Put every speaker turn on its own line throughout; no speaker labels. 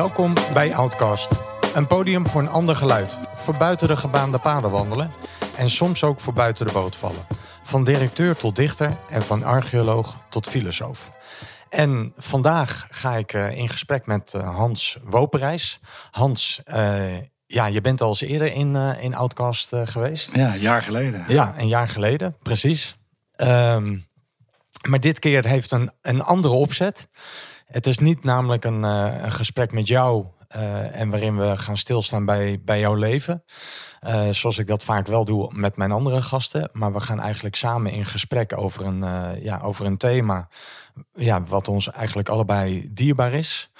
Welkom bij Outcast. Een podium voor een ander geluid. Voor buiten de gebaande paden wandelen. En soms ook voor buiten de boot vallen. Van directeur tot dichter en van archeoloog tot filosoof. En vandaag ga ik uh, in gesprek met uh, Hans Woperijs. Hans, uh, ja, je bent al eens eerder in, in Outcast geweest.
Ja, een jaar geleden.
Ja, een jaar geleden, precies. Um, maar dit keer heeft een, een andere opzet. Het is niet namelijk een, een gesprek met jou uh, en waarin we gaan stilstaan bij, bij jouw leven. Uh, zoals ik dat vaak wel doe met mijn andere gasten. Maar we gaan eigenlijk samen in gesprek over een, uh, ja, over een thema. Ja, wat ons eigenlijk allebei dierbaar is.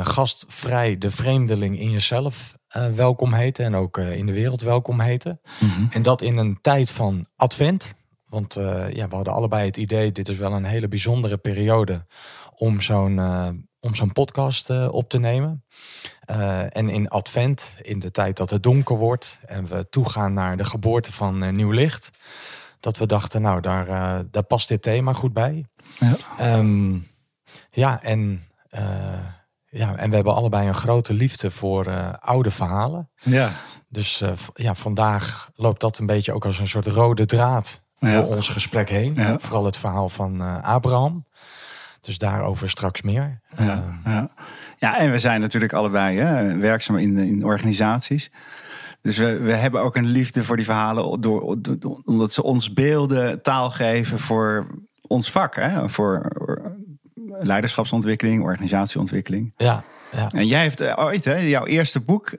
gastvrij de vreemdeling in jezelf welkom heten. En ook in de wereld welkom heten. Mm -hmm. En dat in een tijd van advent. Want ja, we hadden allebei het idee, dit is wel een hele bijzondere periode om zo'n om zo'n podcast uh, op te nemen. Uh, en in advent, in de tijd dat het donker wordt en we toegaan naar de geboorte van uh, nieuw licht, dat we dachten, nou, daar, daar past dit thema goed bij. Ja, um, ja en. ja, en we hebben allebei een grote liefde voor oude verhalen.
Ja.
Dus ja, vandaag loopt dat een beetje ook als een soort rode draad ja. door ons gesprek heen. Ja. Vooral het verhaal van Abraham. Dus daarover straks meer.
Ja, ja. ja en we zijn natuurlijk allebei hè, werkzaam in, in organisaties. Dus we, we hebben ook een liefde voor die verhalen, door, door, omdat ze ons beelden taal geven voor ons vak. Hè? Voor leiderschapsontwikkeling, organisatieontwikkeling.
Ja, ja.
En jij heeft ooit, hè, jouw eerste boek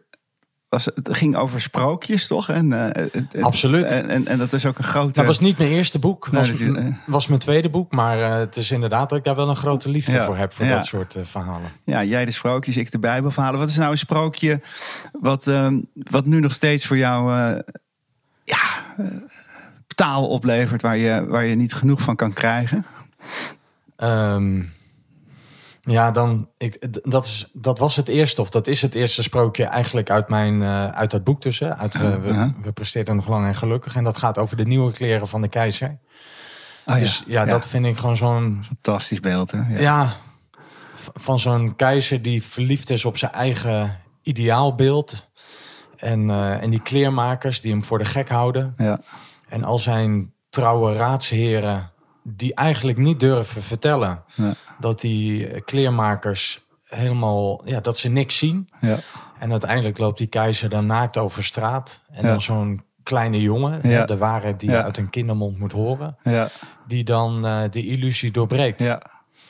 was, het ging over sprookjes, toch? En, uh, het,
Absoluut.
En, en, en, dat is ook een grote...
Dat was niet mijn eerste boek. was, nee, is, uh, was mijn tweede boek. Maar uh, het is inderdaad dat ik daar wel een grote liefde ja, voor heb. Voor ja. dat soort verhalen.
Ja, jij de sprookjes, ik de Bijbelverhalen. Wat is nou een sprookje wat, ehm, wat nu nog steeds voor jou ja, taal oplevert... Waar je, waar je niet genoeg van kan krijgen?
Um, ja, dan, ik, dat, is, dat was het eerste, of dat is het eerste sprookje eigenlijk uit, mijn, uh, uit dat boek tussen. Uit, we, we, we presteerden nog lang en gelukkig. En dat gaat over de nieuwe kleren van de keizer.
Oh,
dus ja, ja, dat vind ik gewoon zo'n...
Fantastisch beeld, hè?
Ja, ja van zo'n keizer die verliefd is op zijn eigen ideaalbeeld. En, uh, en die kleermakers die hem voor de gek houden.
Ja.
En al zijn trouwe raadsheren die eigenlijk niet durven vertellen
ja.
dat die kleermakers helemaal, ja, dat ze niks zien.
Ja.
En uiteindelijk loopt die keizer dan naakt over straat. En dan zo'n kleine jongen,
Ja.
de waarheid die je uit een kindermond moet horen,
Ja.
die dan uh, de illusie doorbreekt.
Ja.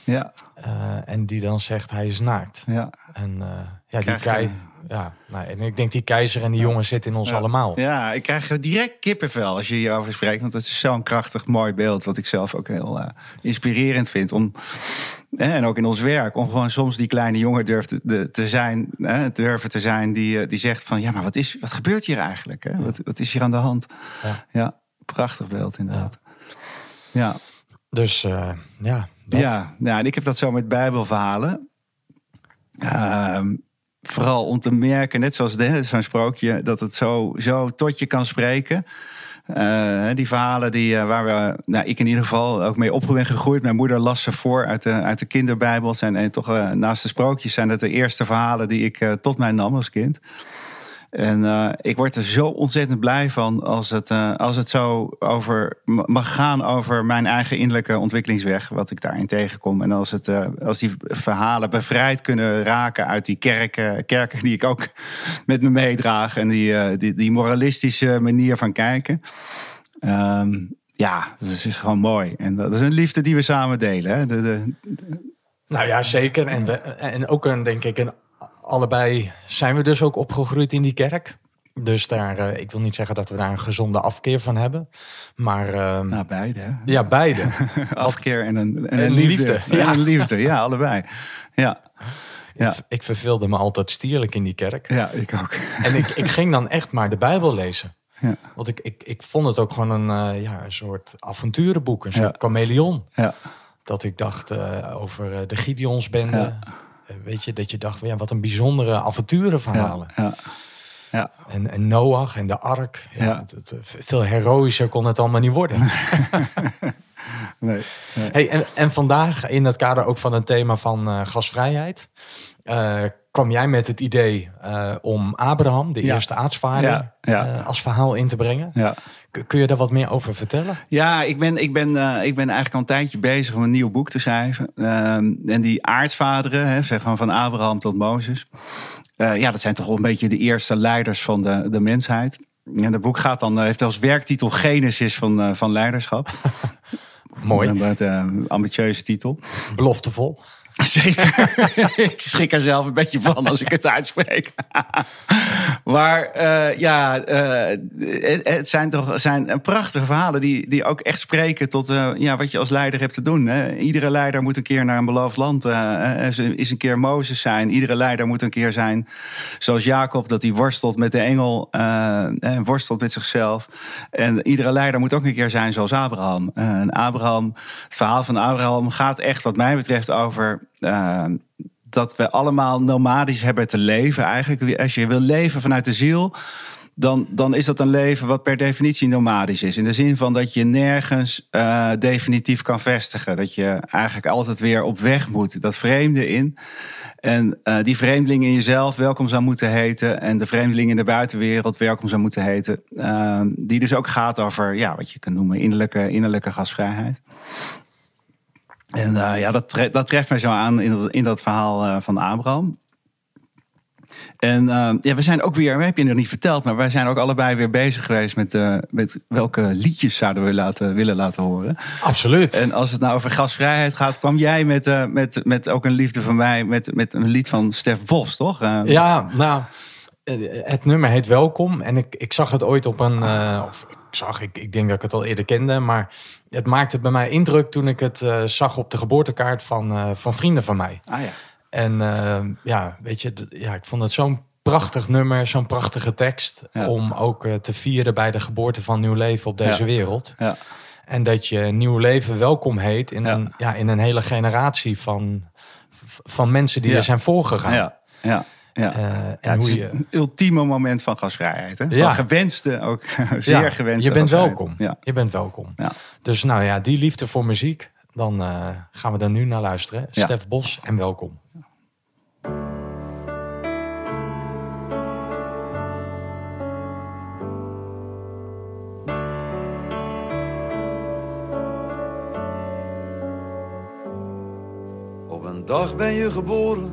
Ja.
Uh, en die dan zegt hij is naakt.
Ja.
En uh, ja, die
Krijg je-
kei, ja, nou, en ik denk die keizer en die jongen zitten in ons allemaal.
Ja, ik krijg direct kippenvel als je hierover spreekt. Want het is zo'n krachtig mooi beeld. Wat ik zelf ook heel eh, inspirerend vind. Om, hè, en ook in ons werk. Om gewoon soms die kleine jongen durft te, de- te zijn. Hè, durven te zijn. Die, eh, die zegt van ja, maar wat, is, wat gebeurt hier eigenlijk? Hè? Wat, wat is hier aan de hand?
Ja.
prachtig beeld inderdaad. Ja.
Dus uh, ja, dat.
Ja, ja, en ik heb dat zo met Bijbelverhalen. Ehm, vooral om te merken, net zoals zo'n sprookje, dat het zo, zo tot je kan spreken. Uh, die verhalen die, uh, waar we, nou, ik in ieder geval ook mee op ben gegroeid. Mijn moeder las ze voor uit de, uit de kinderbijbels. En, en toch uh, naast de sprookjes zijn het de eerste verhalen die ik tot mij nam als kind. En uh, ik word er zo ontzettend blij van als het, uh, als het zo over mag gaan over mijn eigen innerlijke ontwikkelingsweg, wat ik daarin tegenkom. En als, het, uh, als die verhalen bevrijd kunnen raken uit die kerken, kerken die ik ook met me meedraag en die, die, die moralistische manier van kijken. Um, ja, dat is gewoon mooi. En dat is een liefde die we samen delen. Hè? De.
Nou ja, zeker. En, en ook een, denk ik, een allebei zijn we dus ook opgegroeid in die kerk. Dus daar, uh, ik wil niet zeggen dat we daar een gezonde afkeer van hebben. Maar. Uh,
nou, beide. Hè?
Ja, beide.
afkeer en een, en liefde. liefde. Ja. En een liefde, ja, allebei. Ja.
Ja. Ik, ik, verveelde me altijd stierlijk in die kerk.
Ja, ik ook.
En ik, ik ging dan echt maar de Bijbel lezen.
Ja.
Want ik, ik, ik vond het ook gewoon een, uh, ja, een soort avonturenboek, een soort
Ja.
chameleon.
Ja.
Dat ik dacht uh, over de Gideonsbende. Weet je, dat je dacht, ja, wat een bijzondere avonturenverhalen.
Ja. Ja.
En, en Noach en de ark. Ja. Het, het, veel heroïscher kon het allemaal niet worden.
Nee. nee.
Hey, en, en vandaag in het kader ook van het thema van uh, gasvrijheid. eh, kwam jij met het idee eh, om Abraham, de
Ja.
eerste aartsvader,
Ja, ja.
eh, als verhaal in te brengen. Kun je daar wat meer over vertellen?
Ja, ik ben, ik, ben, eh, ik ben eigenlijk al een tijdje bezig om een nieuw boek te schrijven. Ehm, en die aartsvaderen, hè, zeg maar van Abraham tot Mozes. ja, dat zijn toch wel een beetje de eerste leiders van de, de mensheid. En het boek gaat dan, heeft als werktitel Genesis van, van leiderschap.
Mooi,
Een ambitieuze titel.
beloftevol.
Zeker. ik schrik er zelf een beetje van als ik het uitspreek. Maar eh, ja, eh, het, zijn toch zijn prachtige verhalen die, die ook echt spreken tot eh, ja, wat je als leider hebt te doen. Hè. Iedere leider moet een keer naar een beloofd land. is een keer Mozes zijn. Iedere leider moet een keer zijn zoals Jacob, dat hij worstelt met de engel en worstelt met zichzelf. En iedere leider moet ook een keer zijn zoals Abraham. En Abraham, het verhaal van Abraham gaat echt, wat mij betreft, over dat we allemaal nomadisch hebben te leven. Eigenlijk, als je wil leven vanuit de ziel. Dan, dan is dat een leven wat per definitie nomadisch is. In de zin van dat je nergens eh, definitief kan vestigen. Dat je eigenlijk altijd weer op weg moet. Dat vreemde in. En eh, die vreemdeling in jezelf welkom zou moeten heten. En de vreemdeling in de buitenwereld welkom zou moeten heten. Eh, die dus ook gaat over ja, wat je kunt noemen innerlijke, innerlijke gastvrijheid. En eh, ja, dat, tre- dat treft mij zo aan in dat, in dat verhaal eh, van Abraham. En eh, ja, we zijn ook weer, heb je nog niet verteld, maar wij zijn ook allebei weer bezig geweest met, met welke liedjes zouden we laten, willen laten horen.
Absoluut.
En als het nou over gasvrijheid gaat, kwam jij met, met, met ook een liefde van mij, met, met een lied van Stef Bos, toch?
Ja, nou, het nummer heet Welkom. En ik, ik zag het ooit op een. of zag, ik, ik denk dat ik het al eerder kende. Maar het maakte bij mij indruk toen ik het eh, zag op de geboortekaart van, eh, van vrienden van mij.
Ah ja.
En eh, ja, weet je, ja, ik vond het zo'n prachtig nummer, zo'n prachtige tekst.
Ja.
Om ook te vieren bij de geboorte van nieuw leven op deze
Ja.
wereld.
Ja.
En dat je nieuw leven welkom heet in, een, ja, in een hele generatie van, van mensen die er zijn voorgegaan.
Ja. Ja. Ja.
Eh, en
Ja, het
hoe
is
je,
het ultieme moment van gasvrijheid. Hè?
Ja.
Van gewenste, ook zeer
Ja,
gewenste
Je bent
gasvrijheid.
welkom.
Ja.
Je bent welkom.
Ja.
Dus nou ja, die liefde voor muziek, dan eh, gaan we daar nu naar luisteren.
Ja.
Stef Bos en welkom.
Op een dag ben je geboren,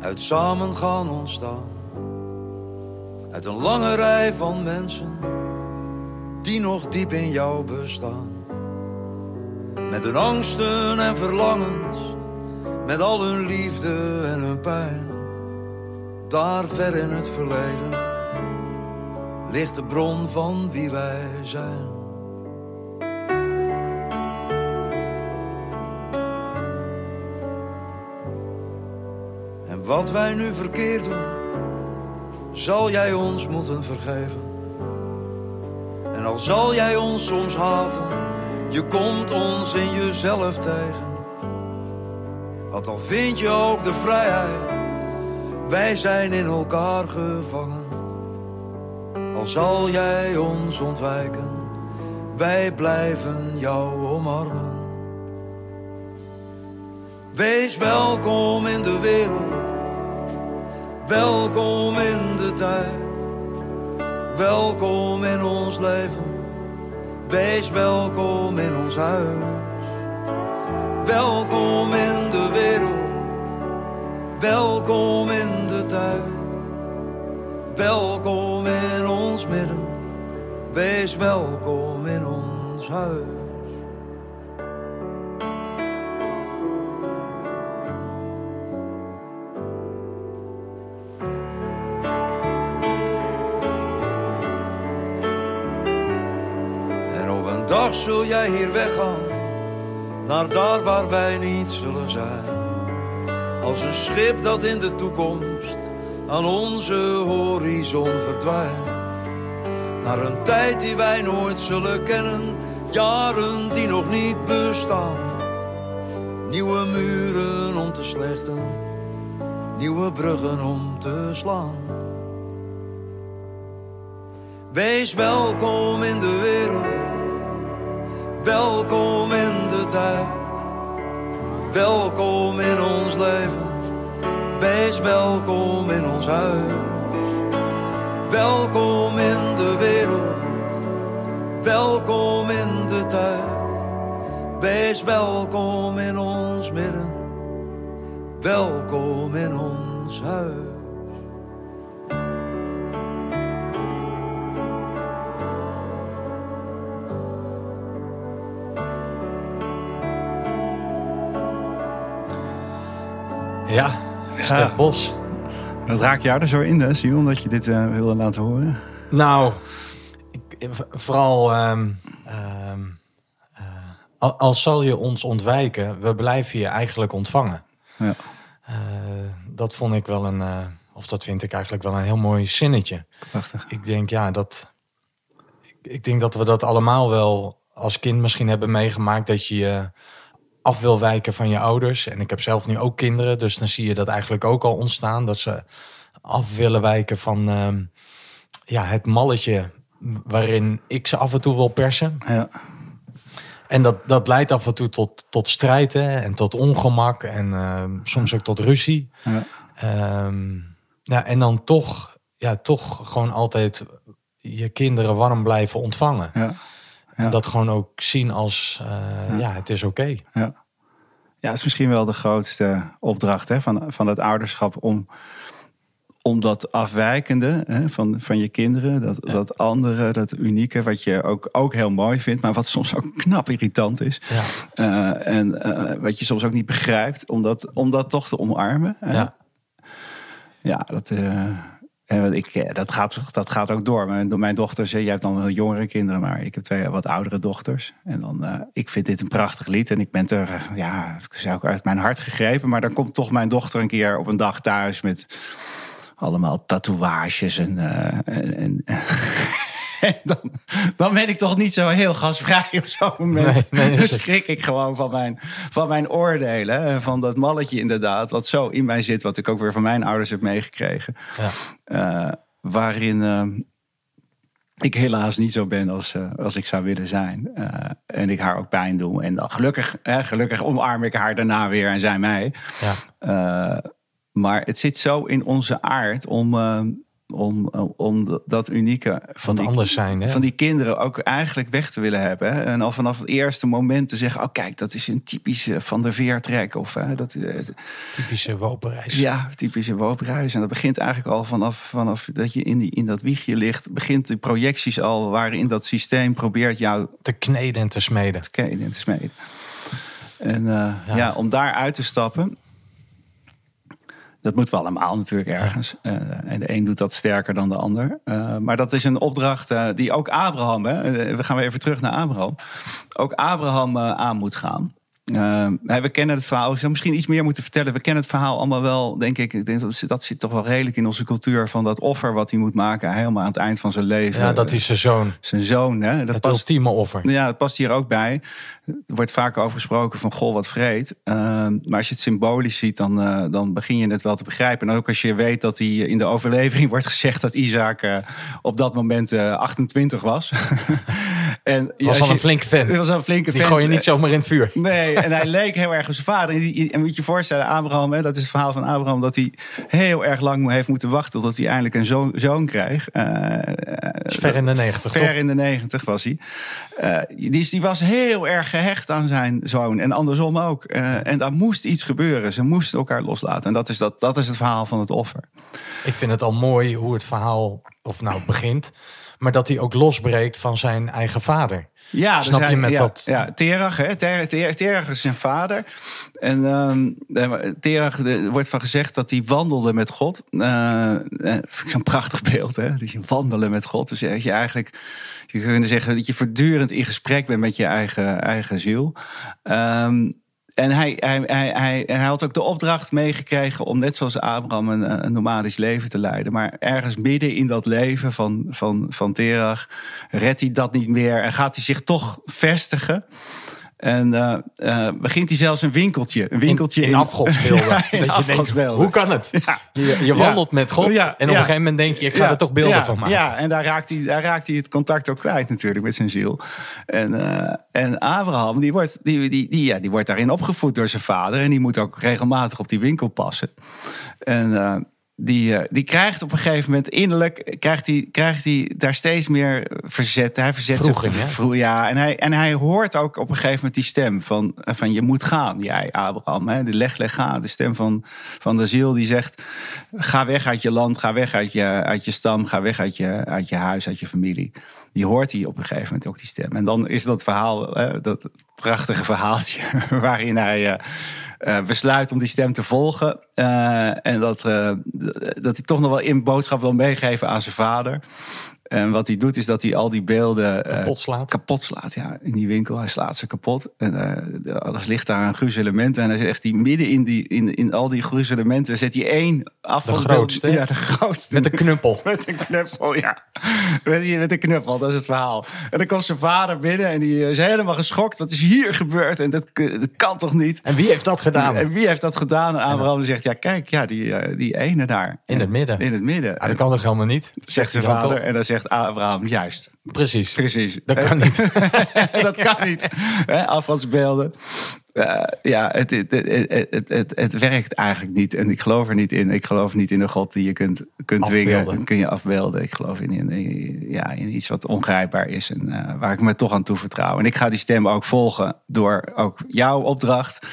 uit samengaan ontstaan. Uit een lange rij van mensen, die nog diep in jou bestaan. Met hun angsten en verlangens, met al hun liefde en hun pijn. Daar ver in het verleden, ligt de bron van wie wij zijn. Wat wij nu verkeerd doen, zal jij ons moeten vergeven. En al zal jij ons soms haten, je komt ons in jezelf tegen. Want al vind je ook de vrijheid, wij zijn in elkaar gevangen. Al zal jij ons ontwijken, wij blijven jou omarmen. Wees welkom in de wereld, welkom in de tijd, welkom in ons leven, wees welkom in ons huis, welkom in de wereld, welkom in de tijd, welkom in ons midden, wees welkom in ons huis. Dag zul jij hier weggaan, naar daar waar wij niet zullen zijn. Als een schip dat in de toekomst aan onze horizon verdwijnt. Naar een tijd die wij nooit zullen kennen, jaren die nog niet bestaan. Nieuwe muren om te slechten, nieuwe bruggen om te slaan. Wees welkom in de wereld, welkom in de tijd, welkom in ons leven, Wees welkom in ons huis. Welkom in de wereld. Welkom in de tijd. Wees welkom in ons midden. Welkom in ons huis.
Stef Bos.
Dat raakt jou er zo in, hè, Sion, dat je dit eh, wilde laten horen?
Nou, ik, vooral eh, al, al zal je ons ontwijken, we blijven je eigenlijk ontvangen.
Ja.
Eh, dat vond ik wel een, of dat vind ik eigenlijk wel een heel mooi zinnetje.
Prachtig.
Ik denk, ja, dat. Ik, ik denk dat we dat allemaal wel als kind misschien hebben meegemaakt. Dat je je af wil wijken van je ouders. En ik heb zelf nu ook kinderen, dus dan zie je dat eigenlijk ook al ontstaan. Dat ze af willen wijken van ehm, ja, het malletje waarin ik ze af en toe wil persen.
Ja.
En dat, dat leidt af en toe tot, tot strijd hè, en tot ongemak en ehm, soms ook tot ruzie.
Ja.
Ehm, ja, en dan toch, ja, toch gewoon altijd je kinderen warm blijven ontvangen.
Ja.
En dat gewoon ook zien als, eh, ja. het is oké.
Ja. ja, het is misschien wel de grootste opdracht hè, van, van het ouderschap om, om dat afwijkende hè, van, van je kinderen, dat, dat andere, dat unieke, wat je ook, ook heel mooi vindt, maar wat soms ook knap irritant is.
Ja.
Eh, en eh, wat je soms ook niet begrijpt, om dat, om dat toch te omarmen.
Ja.
Ja, dat, ik, eh, dat, gaat, dat gaat ook door. Mijn, mijn dochters, jij hebt dan wel jongere kinderen, maar ik heb twee wat oudere dochters. En dan, eh, ik vind dit een prachtig lied en ik ben er, eh, ja, het is ook uit mijn hart gegrepen. Maar dan komt toch mijn dochter een keer op een dag thuis met allemaal tatoeages en, en dan, dan ben ik toch niet zo heel gasvrij op zo'n moment.
Nee, nee,
schrik ik gewoon van mijn, van mijn oordelen. Van dat malletje inderdaad, wat zo in mij zit, wat ik ook weer van mijn ouders heb meegekregen.
Ja.
Eh, waarin eh, ik helaas niet zo ben als, eh, als ik zou willen zijn. En ik haar ook pijn doe. En dan gelukkig, hè, gelukkig omarm ik haar daarna weer en zij mij.
Ja.
Maar het zit zo in onze aard om, om, om dat unieke van
Wat
die,
anders zijn, hè?
van die kinderen ook eigenlijk weg te willen hebben. Hè? En al vanaf het eerste moment te zeggen: Oh, kijk, dat is een typische van de veertrek. Of hè, dat, eh,
Typische wopenreis.
ja, typische woopreis. En dat begint eigenlijk al vanaf, vanaf dat je in, die, in dat wiegje ligt. Begint de projecties al waarin dat systeem probeert jou
Te kneden en te smeden.
te kenen en te smeden. En eh, ja. om daar uit te stappen. Dat moeten we allemaal natuurlijk ergens. Eh, en de een doet dat sterker dan de ander. Eh, maar dat is een opdracht eh, die ook Abraham, hè, we gaan weer even terug naar Abraham. Ook Abraham aan moet gaan. We kennen het verhaal. Ik zou misschien iets meer moeten vertellen. We kennen het verhaal allemaal wel, denk ik. ik denk dat, dat zit toch wel redelijk in onze cultuur van dat offer wat hij moet maken. Helemaal aan het eind van zijn leven.
Ja, dat is zijn zoon.
zijn zoon. Hè, dat
Het
past
ultieme offer.
ja, het past hier ook bij. Er wordt vaak over gesproken van goh, wat vreed. Ehm, maar als je het symbolisch ziet, dan, eh, dan begin je het wel te begrijpen. En ook als je weet dat hij in de overlevering wordt gezegd dat Isaac eh, op dat moment eh, 28 was. en
Was al
je-
een flinke vent.
Was al een flinke
Die
vent.
gooi je niet zomaar in het vuur.
Nee, en hij leek heel erg op zijn vader. En, die, en moet je je voorstellen, Abraham, hè, dat is het verhaal van Abraham, dat hij heel erg lang heeft moeten wachten tot hij eindelijk een zoon. Eh,
is ver in de negentig,
Ver
toch?
in de negentig was hij. Eh, die, die was heel erg gehecht aan zijn zoon. En andersom ook. Eh, en daar moest iets gebeuren. Ze moesten elkaar loslaten. En dat is, dat, dat is het verhaal van het offer.
Ik vind het al mooi hoe het verhaal, of nou begint, maar dat hij ook losbreekt van zijn eigen vader.
Ja, dus
Snap je
hij-
met
ja,
dat-
Ja, Terach, hè? Ter, ter, Terach is zijn vader. En eh, Terach, er wordt van gezegd dat hij wandelde met God. Vind ik zo'n prachtig beeld, hè? Dat je wandelen met God. Dus dat je eigenlijk, je kunt zeggen dat je voortdurend in gesprek bent met je eigen, eigen ziel. Ehm, en hij, hij, hij, hij, hij had ook de opdracht meegekregen om net zoals Abraham een, een nomadisch leven te leiden. Maar ergens midden in dat leven van, van, van Terach redt hij dat niet meer en gaat hij zich toch vestigen. En uh, uh, begint hij zelfs een winkeltje. Een winkeltje
in, in, afgodsbeelden.
ja, in
dat
afgodsbeelden.
je denkt, hoe kan het? Ja. Je, je, wandelt met God en op een gegeven moment denk je, ik ga er toch beelden van maken.
Ja, en daar raakt, hij, daar raakt hij het contact ook kwijt natuurlijk met zijn ziel. En, uh, en Abraham, die wordt, die, die, die, ja, die wordt daarin opgevoed door zijn vader. En die moet ook regelmatig op die winkel passen. En die, uh, die krijgt op een gegeven moment innerlijk krijgt hij, krijgt hij daar steeds meer verzet. Hij verzet
Vroeging,
zich vroeg, ja. En hij, en hij hoort ook op een gegeven moment die stem van, van je moet gaan, jij Abraham. Hè? De leg, leg, ga. De stem van, van de ziel die zegt: ga weg uit je land, ga weg uit je, uit je stam, ga weg uit je, uit je huis, uit je familie. Die hoort hij op een gegeven moment ook die stem. En dan is dat verhaal, hè, dat prachtige verhaaltje waarin hij. Uh, besluit om die stem te volgen. Uh, en dat, uh, dat hij toch nog wel in boodschap wil meegeven aan zijn vader. En wat hij doet is dat hij al die beelden
kapot slaat.
kapot slaat ja, in die winkel. Hij slaat ze kapot. En alles ligt daar aan gruzelementen. En hij zegt hij midden in, die, in, in al die gruzelementen zet hij één af.
De grootste.
Ja, de grootste.
Met een knuppel.
Met een knuppel, ja. Met, met een knuppel, dat is het verhaal. En dan komt zijn vader binnen en die is helemaal geschokt. Wat is hier gebeurd? En dat, dat kan toch niet?
En wie heeft dat gedaan?
En wie heeft dat gedaan? En Abraham zegt, ja kijk, ja, die, die ene daar.
In het midden.
In het midden.
Ja, dat kan toch helemaal niet?
Zegt zijn vader. En dan zegt Abraham, juist.
Precies.
Precies.
Dat kan niet.
dat kan niet. Afvalsbeelden. Uh, ja, het, het, het, het, het, werkt eigenlijk niet. En ik geloof er niet in. Ik geloof niet in een God die je kunt, kunt dwingen. Dan kun je afbeelden. Ik geloof in, in, ja, in iets wat ongrijpbaar is. En uh, waar ik me toch aan toe vertrouw. En ik ga die stem ook volgen door ook jouw opdracht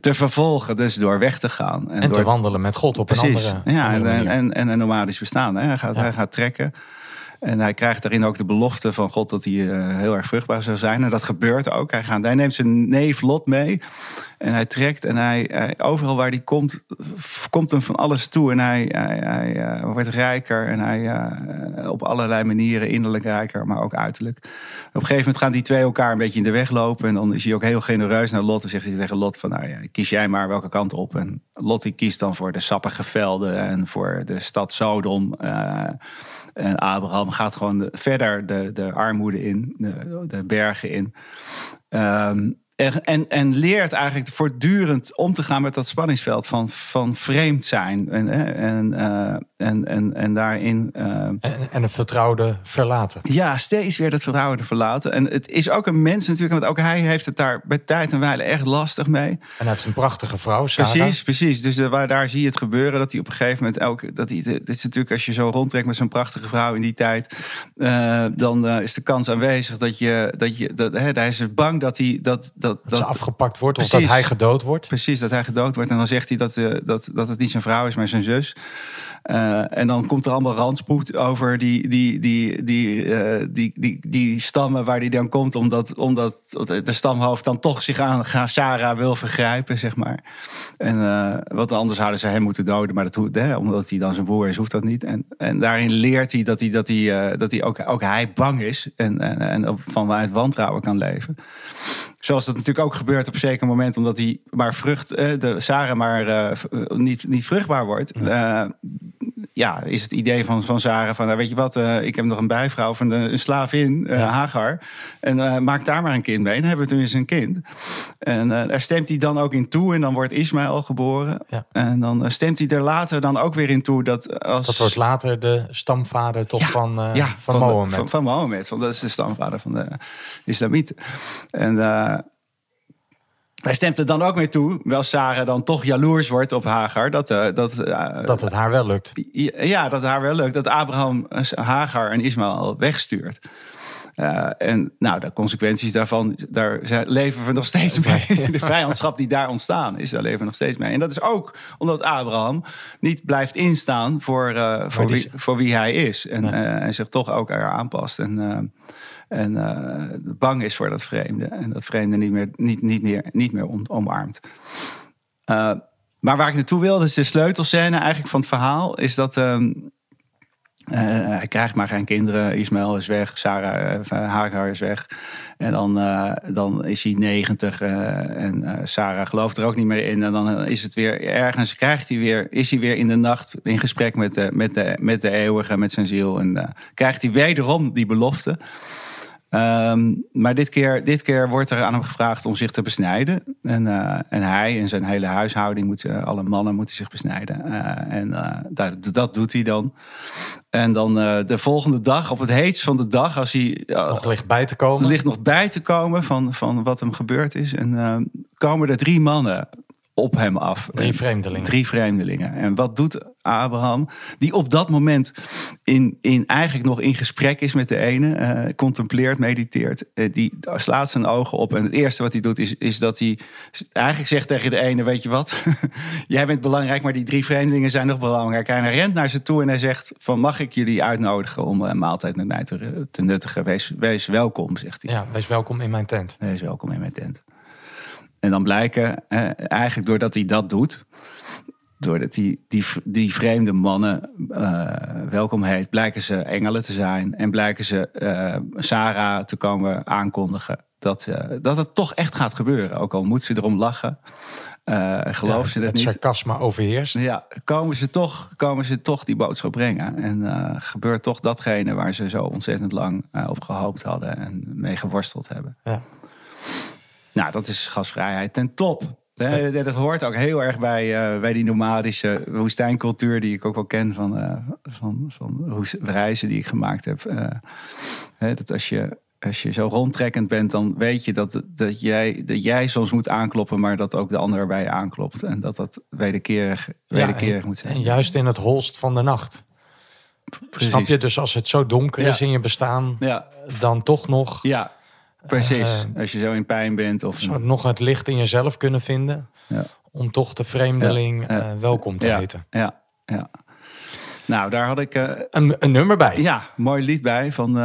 te vervolgen. Dus door weg te gaan.
En, en
door,
te wandelen met God op
precies,
een andere,
ja, en,
manier.
en, en, een nomadisch bestaan. Hè. Hij, gaat,
Ja.
hij gaat trekken. En hij krijgt daarin ook de belofte van God dat hij uh, heel erg vruchtbaar zou zijn. En dat gebeurt ook. Hij, gaat, hij neemt zijn neef Lot mee. En hij trekt en hij, overal waar hij komt, komt hem van alles toe. En hij, hij, uh, wordt rijker en hij uh, op allerlei manieren innerlijk rijker, maar ook uiterlijk. Op een gegeven moment gaan die twee elkaar een beetje in de weg lopen. En dan is hij ook heel genereus naar Lot. En zegt hij tegen Lot van, nou ja, kies jij maar welke kant op. En Lot die kiest dan voor de sappige velden en voor de stad Sodom. En Abraham gaat gewoon de, verder de, de armoede in, de, de bergen in. Um, en, en, en, leert eigenlijk voortdurend om te gaan met dat spanningsveld van, van vreemd zijn. En, en, uh, en, en, en daarin. Uh,
en, en een vertrouwde verlaten.
Ja, steeds weer dat vertrouwde verlaten. En het is ook een mens natuurlijk, want ook hij heeft het daar bij tijd en wijle echt lastig mee. En
hij heeft een prachtige vrouw, Sarah.
Precies, precies. Dus uh, waar, daar zie je het gebeuren. Dat hij op een gegeven moment ook. Dat hij, dit is natuurlijk als je zo rondtrekt met zo'n prachtige vrouw in die tijd. Dan is de kans aanwezig dat je. Dat je dat, hè, hij is bang dat hij. Dat, dat,
dat, dat ze afgepakt wordt precies, of dat hij gedood wordt.
Precies, dat hij gedood wordt. En dan zegt hij dat, uh, dat, dat het niet zijn vrouw is, maar zijn zus. Uh, en dan komt er allemaal ranspoed over die, die, die, die, uh, die, die, die stammen waar die dan komt. Omdat, omdat de stamhoofd dan toch zich aan Sarah wil vergrijpen, zeg maar. En uh, wat anders zouden ze hem moeten doden. Maar dat hoeft, hè, omdat hij dan zijn broer is, hoeft dat niet. En, en daarin leert hij dat hij, dat hij, dat hij ook, ook hij bang is. En, en, en van waaruit wantrouwen kan leven. Zoals dat natuurlijk ook gebeurt op een zeker moment, omdat hij maar vrucht, de Sarah maar uh, niet, niet vruchtbaar wordt. Uh, ja, is het idee van, van Sarah van, nou, weet je wat, uh, ik heb nog een bijvrouw van de, een slavin, ja. Hagar. En maak daar maar een kind mee. Dan hebben we tenminste een kind. En daar stemt hij dan ook in toe en dan wordt Ismaël geboren.
Ja.
En dan stemt hij er later dan ook weer in toe dat als...
Dat wordt later de stamvader toch
ja,
van,
ja,
van, van, Mohammed.
Van, van Mohammed, want dat is de stamvader van de islamieten. En hij stemt er dan ook mee toe, wel Sarah dan toch jaloers wordt op Hagar. Dat, uh, dat, uh,
dat het haar wel lukt.
Ja, dat het haar wel lukt. Dat Abraham Hagar en Ismaël wegstuurt. Uh, en nou, de consequenties daarvan, daar leven we nog steeds mee. De vijandschap die daar ontstaan is, daar leven we nog steeds mee. En dat is ook omdat Abraham niet blijft instaan voor, uh, voor, wie, voor wie hij is. En, uh, en zich toch ook er aanpast. En, en bang is voor dat vreemde. En dat vreemde niet meer, niet, niet meer, niet meer om, omarmt. maar waar ik naartoe wil, dus de sleutelscène eigenlijk van het verhaal, is dat. Um, uh, hij krijgt maar geen kinderen. Ismaël is weg. Sarah, uh, Hagar is weg. En dan, dan is hij 90. en Sarah gelooft er ook niet meer in. En dan is het weer ergens. Krijgt hij weer, is hij weer in de nacht in gesprek met de, met de, met de eeuwige, met zijn ziel. En krijgt hij wederom die belofte. Ehm, maar dit keer, dit keer wordt er aan hem gevraagd om zich te besnijden. En, eh, en hij en zijn hele huishouding, moeten, alle mannen moeten zich besnijden. Eh, en uh, dat, dat doet hij dan. En dan de volgende dag, op het heetst van de dag, als hij...
nog ligt bij te komen.
Ligt nog bij te komen van, van wat hem gebeurd is. En komen er drie mannen op hem af.
Drie vreemdelingen.
Drie vreemdelingen. En wat doet Abraham? Die op dat moment in, in eigenlijk nog in gesprek is met de ene, uh, contempleert, mediteert. Uh, die slaat zijn ogen op. En het eerste wat hij doet is, is dat hij eigenlijk zegt tegen de ene: Weet je wat? Jij bent belangrijk, maar die drie vreemdelingen zijn nog belangrijk. En hij rent naar ze toe en hij zegt: van, Mag ik jullie uitnodigen om een maaltijd met mij te, te nuttigen? Wees, wees welkom, zegt hij.
Ja, wees welkom in mijn tent.
Wees welkom in mijn tent. En dan blijken, eh, eigenlijk doordat hij dat doet, doordat hij die, die vreemde mannen uh, welkom heet, blijken ze engelen te zijn. En blijken ze uh, Sarah te komen aankondigen dat, uh, dat het toch echt gaat gebeuren. Ook al moet ze erom lachen. Geloof ja, ze dat
het
niet.
sarcasme overheerst.
Ja, komen ze toch, komen ze toch die boodschap brengen. En gebeurt toch datgene waar ze zo ontzettend lang op gehoopt hadden en mee geworsteld hebben.
Ja.
Nou, dat is gasvrijheid ten top. Dat, dat hoort ook heel erg bij, uh, bij die nomadische woestijncultuur die ik ook wel ken van, uh, van, van reizen die ik gemaakt heb. Uh, hè, dat als je, als je zo rondtrekkend bent, dan weet je dat, dat, jij, dat jij soms moet aankloppen, maar dat ook de ander bij je aanklopt. En dat dat wederkerig, wederkerig
ja, en,
moet zijn.
En juist in het holst van de nacht. Precies. Snap je? Dus als het zo donker is in je bestaan,
ja.
dan toch nog...
Ja, Precies, uh, als je zo in pijn bent. Of
zou nog het licht in jezelf kunnen vinden.
Ja.
Om toch de vreemdeling ja. Uh, welkom te heten.
Ja, ja. Nou, daar had ik... Uh,
een, een, nummer bij.
Ja, mooi lied bij van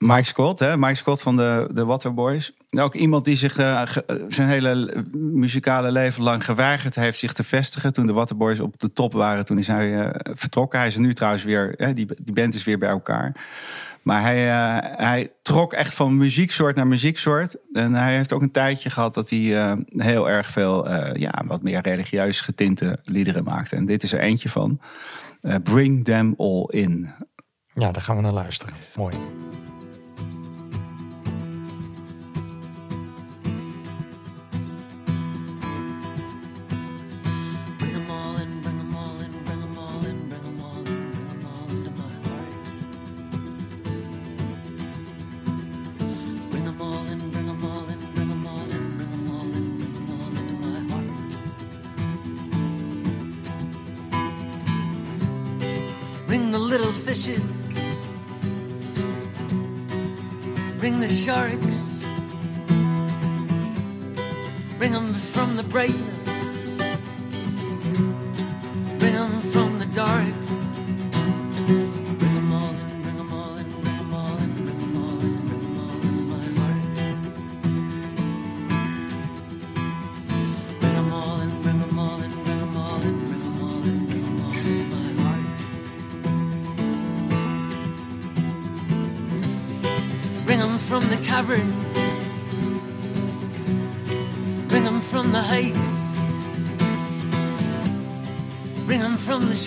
Mike Scott. Hè? Mike Scott van de, de Waterboys. Ook iemand die zich ge, zijn hele muzikale leven lang geweigerd heeft zich te vestigen. Toen de Waterboys op de top waren, toen is hij vertrokken. Hij is nu trouwens weer, die, die band is weer bij elkaar. Maar hij, hij trok echt van muzieksoort naar muzieksoort. En hij heeft ook een tijdje gehad dat hij heel erg veel, ja, wat meer religieus getinte liederen maakte. En dit is er eentje van. Bring Them All In.
Ja, daar gaan we naar luisteren. Mooi.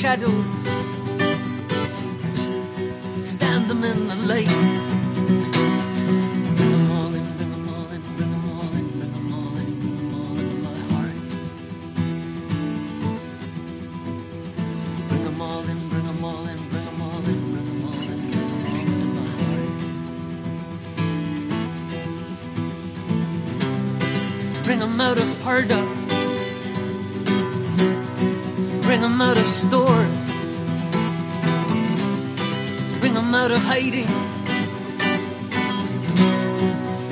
shadows, stand them in the light. Bring them all in. Bring them all in. Bring them all in. Bring them all in. Bring them all into my heart. Bring them all in. Bring them all in. Bring them all in. Bring them all in. Bring them all into my heart. Bring them out of Parda. Bring them out of store. Out of hiding.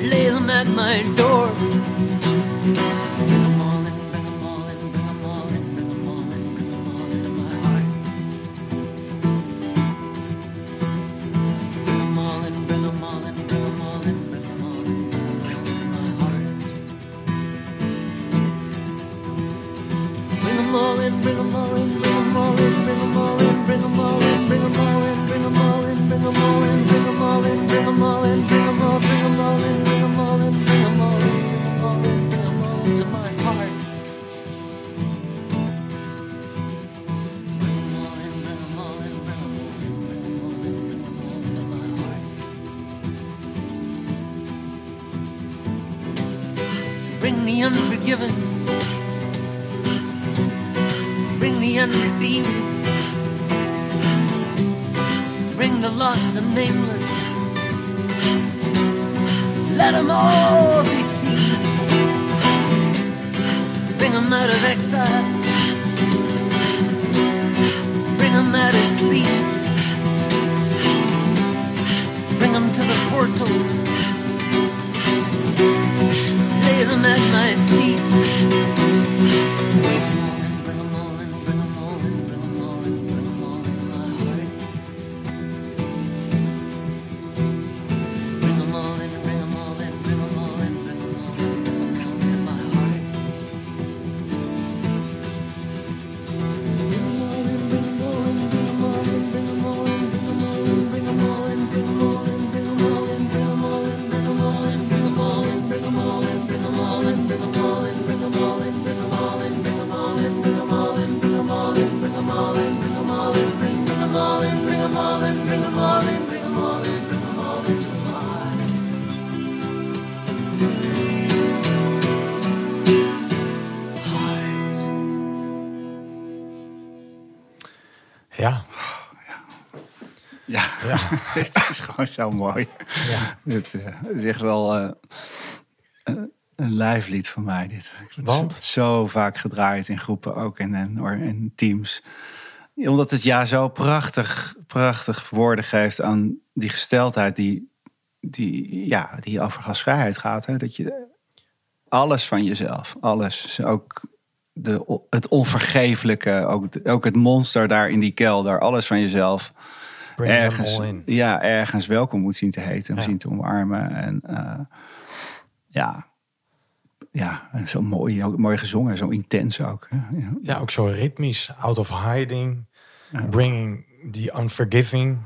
Lay them at my door.
Zo mooi.
ja.
Het, eh, het is echt wel eh, een- lijflied van mij. Dit. Ik
Want?
zo, zo vaak gedraaid in groepen ook en in, in teams. Omdat het ja zo prachtig, prachtig woorden geeft aan die gesteldheid die, die, ja, die over gasvrijheid gaat. Hè? Dat je alles van jezelf, alles, ook de, het onvergeeflijke, ook, ook het monster daar in die kelder, alles van jezelf
Bring them
ergens,
all in.
ja, ergens welkom moet zien te heten,
Ja.
zien te omarmen. En eh, ja, ja, zo mooi, ook mooi gezongen, zo intens ook. Ja.
Ja, ook zo ritmisch. Out of hiding. Bringing the unforgiving.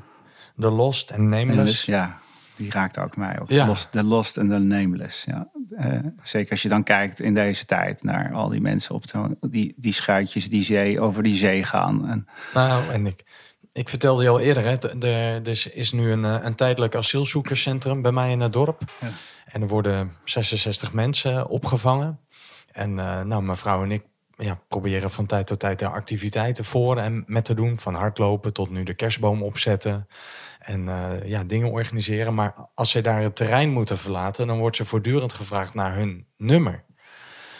The lost and
En
nameless.
dus, ja, die raakt ook mij. Ook.
Ja.
Lost, de lost en de nameless. Ja. Eh, zeker als je dan kijkt in deze tijd naar al die mensen op zo, die, die schuitjes die zee over die zee gaan. En,
Nou, en ik, ik vertelde je al eerder, hè, er er is nu een, eh, een tijdelijk asielzoekerscentrum bij mij in het dorp.
Ja.
En er worden 66 mensen opgevangen. En eh, nou, mijn vrouw en ik ja, proberen van tijd tot tijd daar activiteiten voor en met te doen. Van hardlopen tot nu de kerstboom opzetten. En eh, ja, dingen organiseren. Maar als zij daar het terrein moeten verlaten, dan wordt ze voortdurend gevraagd naar hun nummer.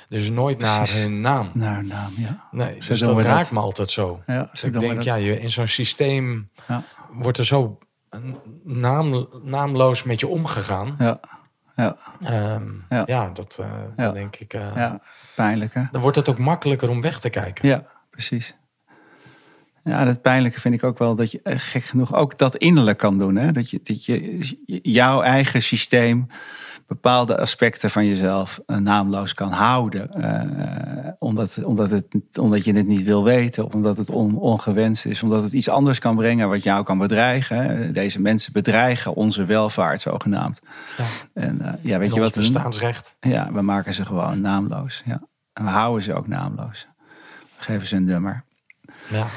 Dus nooit naar hun naam.
naar naam, ja.
Nee,
Zo
dus dat raakt me altijd zo.
Ja,
Dus ik denk, ja, je, in zo'n systeem
Ja.
wordt er zo naam, naamloos met je omgegaan.
Ja, ja,
Ehm, ja.
Ja.
dat, eh, dat denk ik. eh,
ja, pijnlijk hè?
Dan wordt het ook makkelijker om weg te kijken.
Ja, precies. Ja, dat pijnlijke vind ik ook wel dat je eh, gek genoeg ook dat innerlijk kan doen. Hè? Dat, je, dat je jouw eigen systeem bepaalde aspecten van jezelf eh, naamloos kan houden. eh, omdat, omdat, het, omdat je het niet wil weten, omdat het on, ongewenst is, omdat het iets anders kan brengen wat jou kan bedreigen. Deze mensen bedreigen onze welvaart zogenaamd.
Ja.
En eh, ja, weet
En
je wat we
bestaansrecht.
Ja, we maken ze gewoon naamloos. Ja. En we houden ze ook naamloos. We geven ze een nummer.
Ja.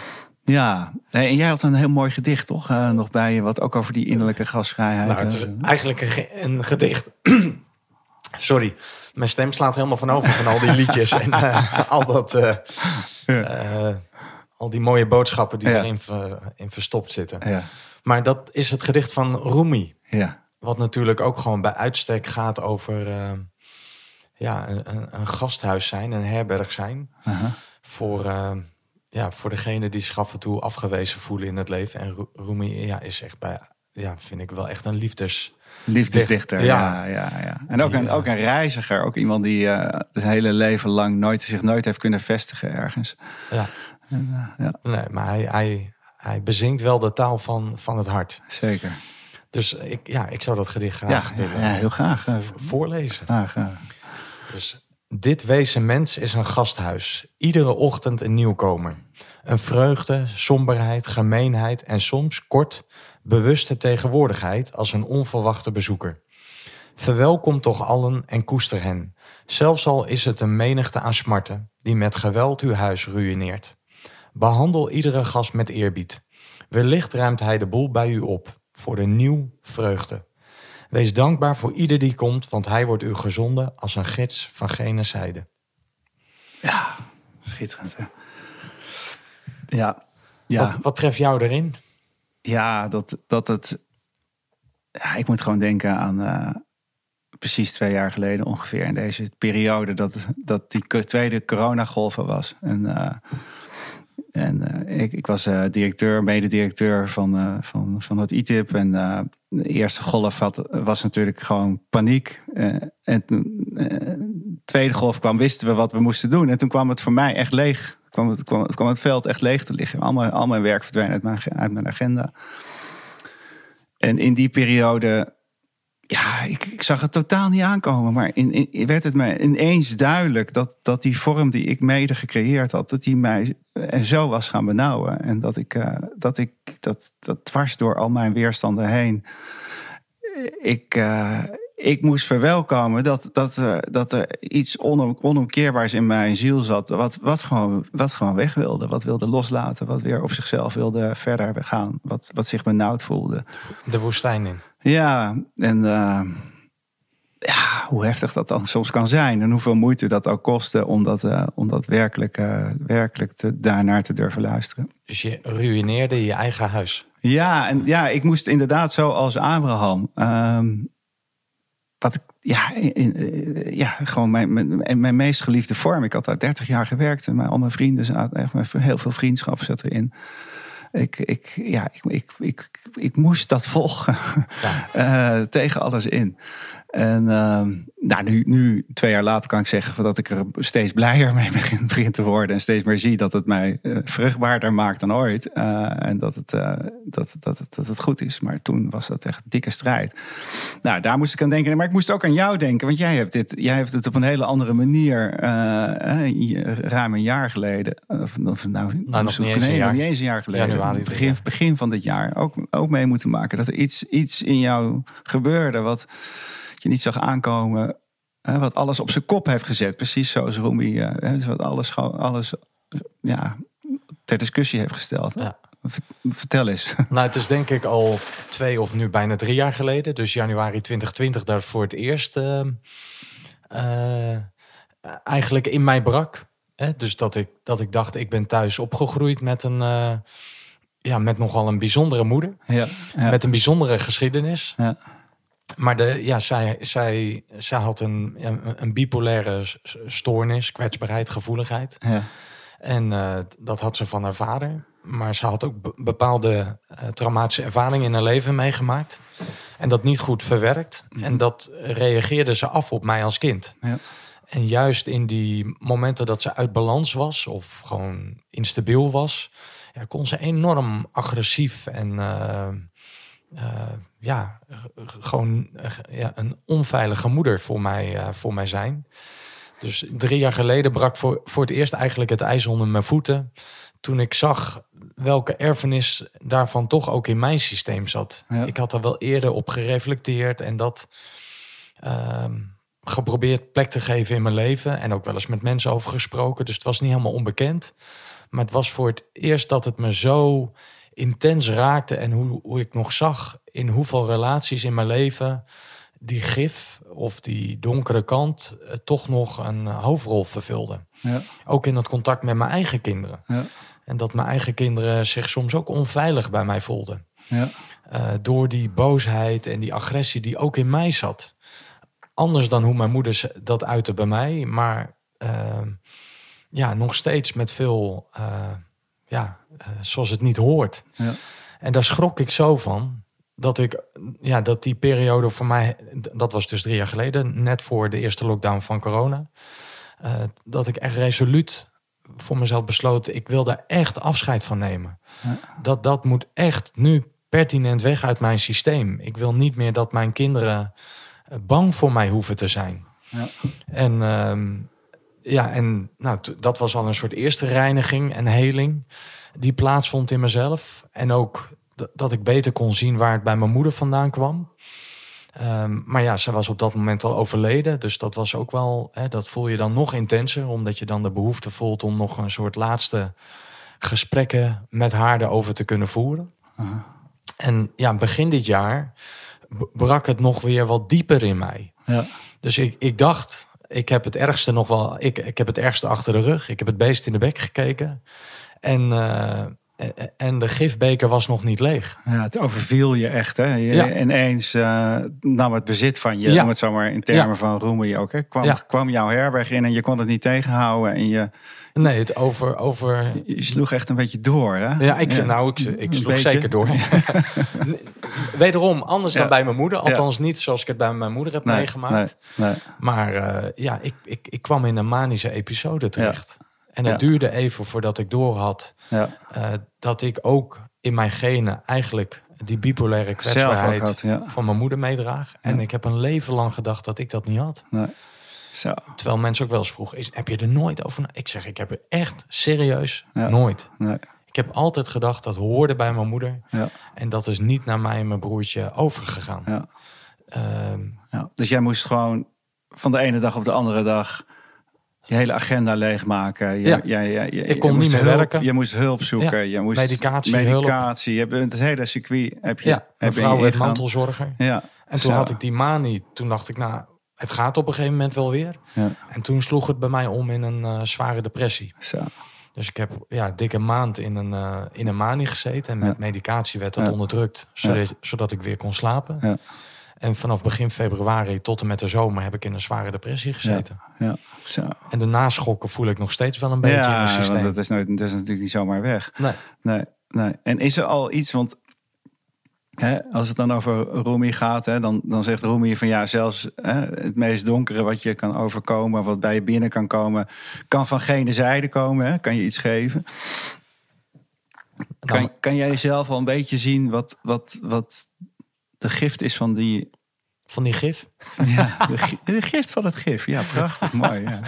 Ja, en jij had een heel mooi gedicht toch eh, nog bij je, wat ook over die innerlijke gasvrijheid.
Nou, het is
eh,
eigenlijk een, ge- een gedicht. Sorry, mijn stem slaat helemaal van over van al die liedjes en eh, al dat. al die mooie boodschappen die
Ja.
erin in verstopt zitten.
ja,
Maar dat is het gedicht van Rumi.
ja,
Wat natuurlijk ook gewoon bij uitstek gaat over ja, een, een, gasthuis zijn, een herberg zijn. Voor, ja, voor degene die zich af en toe afgewezen voelen in het leven. En Ru- Rumi ja, is echt bij, ja, vind ik wel echt een liefdes.
liefdesdichter.
Ja.
Ja, ja, ja. En ook
Die,
een,
eh,
ook een reiziger, ook iemand die eh, het hele leven lang nooit, zich nooit heeft kunnen vestigen ergens.
Ja.
En, eh, ja,
Nee, maar hij, hij, hij bezinkt wel de taal van, van het hart.
zeker.
Dus ik, ja, ik zou dat gedicht graag
ja,
willen
ja, heel graag.
voorlezen.
graag.
Dus dit wezen mens is een gasthuis. Iedere ochtend een nieuwkomer. Een vreugde, somberheid, gemeenheid en soms kort bewuste tegenwoordigheid als een onverwachte bezoeker. Verwelkom toch allen en koester hen. Zelfs al is het een menigte aan smarten die met geweld uw huis ruïneert. Behandel iedere gast met eerbied. Wellicht ruimt hij de boel bij u op voor de nieuw vreugde. Wees dankbaar voor ieder die komt, want hij wordt u gezonden als een gids van gene zijde.
Ja, schitterend. Hè? Ja, ja.
Wat, wat treft jou erin?
Ja, dat, dat het. Ja, ik moet gewoon denken aan. eh, precies twee jaar geleden ongeveer. In deze periode. Dat, dat die tweede coronagolf er was. En, eh, en eh, ik, ik was eh, directeur, mededirecteur van, eh, van, van het ITIP. En eh, de eerste golf had, was natuurlijk gewoon paniek. Eh, en toen, eh, de tweede golf kwam, wisten we wat we moesten doen. En toen kwam het voor mij echt leeg. Kwam het, kwam, kwam het veld echt leeg te liggen. Al mijn, al mijn werk verdween uit mijn agenda. En in die periode, ja, ik, ik zag het totaal niet aankomen. Maar in, werd het mij ineens duidelijk dat, dat die vorm die ik mede gecreëerd had, dat die mij eh, zo was gaan benauwen. En dat ik, eh, dat ik dat, dat dwars door al mijn weerstanden heen, eh, ik, ik moest verwelkomen dat, dat, dat er iets onom, onomkeerbaars in mijn ziel zat. Wat, wat, gewoon, wat gewoon weg wilde. Wat wilde loslaten. Wat weer op zichzelf wilde verder gaan. Wat, wat zich benauwd voelde.
De woestijn in.
Ja, en eh, ja, hoe heftig dat dan soms kan zijn. En hoeveel moeite dat ook kostte om dat, eh, om dat werkelijk, eh, werkelijk te, daarnaar te durven luisteren.
Dus je ruïneerde je eigen huis.
Ja, en ja, ik moest inderdaad zo als Abraham. ehm, wat ik, ja, in- in- eh, ja, gewoon mijn, mijn, mijn meest geliefde vorm. Ik had daar 30 jaar gewerkt en mijn, al mijn vrienden zaten, echt, mijn- heel veel vriendschap zat erin. Ik, ik, ja, ik, ik, ik, ik moest dat volgen
Ja.
eh, tegen alles in. En ehm, nou, nu, nu, twee jaar later, kan ik zeggen dat ik er steeds blijer mee begin, begin te worden. En steeds meer zie dat het mij eh, vruchtbaarder maakt dan ooit. Eh, en dat het, eh, dat, dat, dat het goed is. Maar toen was dat echt een dikke strijd. Nou, daar moest ik aan denken. Maar ik moest ook aan jou denken. Want jij hebt, dit, jij hebt het op een hele andere manier. ruim een jaar geleden. Of, of nou,
nog niet eens een
nee, nog niet eens een jaar geleden.
Januari
begin,
jaar.
begin van dit jaar. Ook, ook mee moeten maken. Dat er iets, iets in jou gebeurde. Wat je niet zag aankomen. Hè, wat alles op zijn kop heeft gezet. Precies zoals Rumi. eh, hè, wat alles, gewoon- alles ja, ter discussie heeft gesteld.
Ja.
Vertel eens.
Nou, het is denk ik al twee of nu bijna drie jaar geleden. Dus januari 2020 daar voor het eerst ehm, eh, eigenlijk in mij brak. Hè? Dus dat ik, dat ik dacht, ik ben thuis opgegroeid met een... eh, ja, met nogal een bijzondere moeder.
Ja, ja,
Met een bijzondere geschiedenis.
ja,
Maar de, ja, zij, zij, zij had een, een, een bipolaire stoornis, kwetsbaarheid, gevoeligheid.
ja,
En eh, dat had ze van haar vader. Maar ze had ook be- bepaalde eh, traumatische ervaringen in haar leven meegemaakt. En dat niet goed verwerkt. En dat reageerde ze af op mij als kind.
ja.
En juist in die momenten dat ze uit balans was of gewoon instabiel was, ja, kon ze enorm agressief en eh, ja, g- gewoon eh, ja, een onveilige moeder voor mij, eh, voor mij zijn. Dus drie jaar geleden brak voor, voor het eerst eigenlijk het ijs onder mijn voeten. Toen ik zag welke erfenis daarvan toch ook in mijn systeem zat.
Ja.
Ik had er wel eerder op gereflecteerd en dat ehm, geprobeerd plek te geven in mijn leven. En ook wel eens met mensen over gesproken. Dus het was niet helemaal onbekend. Maar het was voor het eerst dat het me zo intens raakte. En hoe, hoe ik nog zag in hoeveel relaties in mijn leven die gif of die donkere kant eh, toch nog een hoofdrol vervulde.
ja,
Ook in het contact met mijn eigen kinderen.
ja,
En dat mijn eigen kinderen zich soms ook onveilig bij mij voelden.
ja,
Eh, door die boosheid en die agressie die ook in mij zat. Anders dan hoe mijn moeder dat uitte bij mij, maar eh, ja, nog steeds met veel, ja, eh, zoals het niet hoort.
ja.
En daar schrok ik zo van. Dat ik, ja, dat die periode voor mij, dat was dus drie jaar geleden, net voor de eerste lockdown van corona. eh, dat ik echt resoluut voor mezelf besloot, ik wil daar echt afscheid van nemen. Dat, dat moet echt nu pertinent weg uit mijn systeem. Ik wil niet meer dat mijn kinderen eh, bang voor mij hoeven te zijn.
Ja.
En ehm, ja, en nou, dat was al een soort eerste reiniging en heling die plaatsvond in mezelf. En ook dat ik beter kon zien waar het bij mijn moeder vandaan kwam. Ehm, maar ja, ze was op dat moment al overleden. Dus dat was ook wel, hè, dat voel je dan nog intenser. Omdat je dan de behoefte voelt om nog een soort laatste gesprekken met haar erover te kunnen voeren. En ja, begin dit jaar brak het nog weer wat dieper in mij.
Ja.
Dus ik, ik dacht, ik heb het ergste nog wel, ik, ik heb het ergste achter de rug. Ik heb het beest in de bek gekeken. En, eh, en- de gifbeker was nog niet leeg.
Ja, het overviel je echt, hè? Je,
Ja.
Ineens eh, nam het bezit van je,
Ja.
om het zomaar in termen
Ja.
van roemen je ook. Hè? Kwam, kwam jouw herberg in en je kon het niet tegenhouden. En je,
Nee, het over, over
je sloeg echt een beetje door, hè?
Ja, ik, nou, ik, ik sloeg
beetje.
zeker door. Wederom, anders
Ja.
dan bij mijn moeder. Althans niet zoals ik het bij mijn moeder heb
Nee,
meegemaakt.
nee, nee.
Maar eh, ja, ik, ik, ik kwam in een manische episode terecht. En het duurde even voordat ik doorhad
Ja.
eh, dat ik ook in mijn genen eigenlijk die bipolaire kwetsbaarheid
had,
van mijn moeder meedraag. En ik heb een leven lang gedacht dat ik dat niet had.
Zo.
Terwijl mensen ook wel eens vroegen, is, heb je er nooit over na-" Ik zeg, ik heb er echt serieus
Ja.
nooit.
Nee.
Ik heb altijd gedacht dat hoorde bij mijn moeder.
Ja.
En dat is niet naar mij en mijn broertje overgegaan.
Ja.
Ehm,
Ja. Dus jij moest gewoon van de ene dag op de andere dag je hele agenda leegmaken. Je,
Ja.
jij- jij- je-
Ik kon niet meer
hulp,
werken.
Je moest hulp zoeken.
Ja.
Je moest
Medicatie,
medicatie. Je hebt het hele circuit heb je.
ja,
heb
mijn
je
vrouw werd mantelzorger.
Ja.
En toen
Zo.
had ik die manie. Toen dacht ik, nou, het gaat op een gegeven moment wel weer.
Ja.
En toen sloeg het bij mij om in een eh, zware depressie.
Zo.
Dus ik heb ja, dikke maand in een, eh, in een manie gezeten. En met
Ja.
medicatie werd dat
Ja.
onderdrukt. Zodat, zodat ik weer kon slapen.
Ja.
En vanaf begin februari tot en met de zomer heb ik in een zware depressie gezeten.
Ja. Zo.
En de naschokken voel ik nog steeds wel een beetje in mijn
Ja,
systeem.
want dat is, nooit, dat is natuurlijk niet zomaar weg.
Nee.
Nee, nee. En is er al iets, want hè, als het dan over Rumi gaat, hè, dan, dan zegt Rumi van ja, zelfs hè, het meest donkere wat je kan overkomen, wat bij je binnen kan komen, kan van gene zijde komen. Hè? Kan je iets geven? Kan, kan jij zelf al een beetje zien wat, wat, wat de gift is van die.
van die gif.
Ja, de, de gift van het gif. Ja, prachtig, mooi. Ja,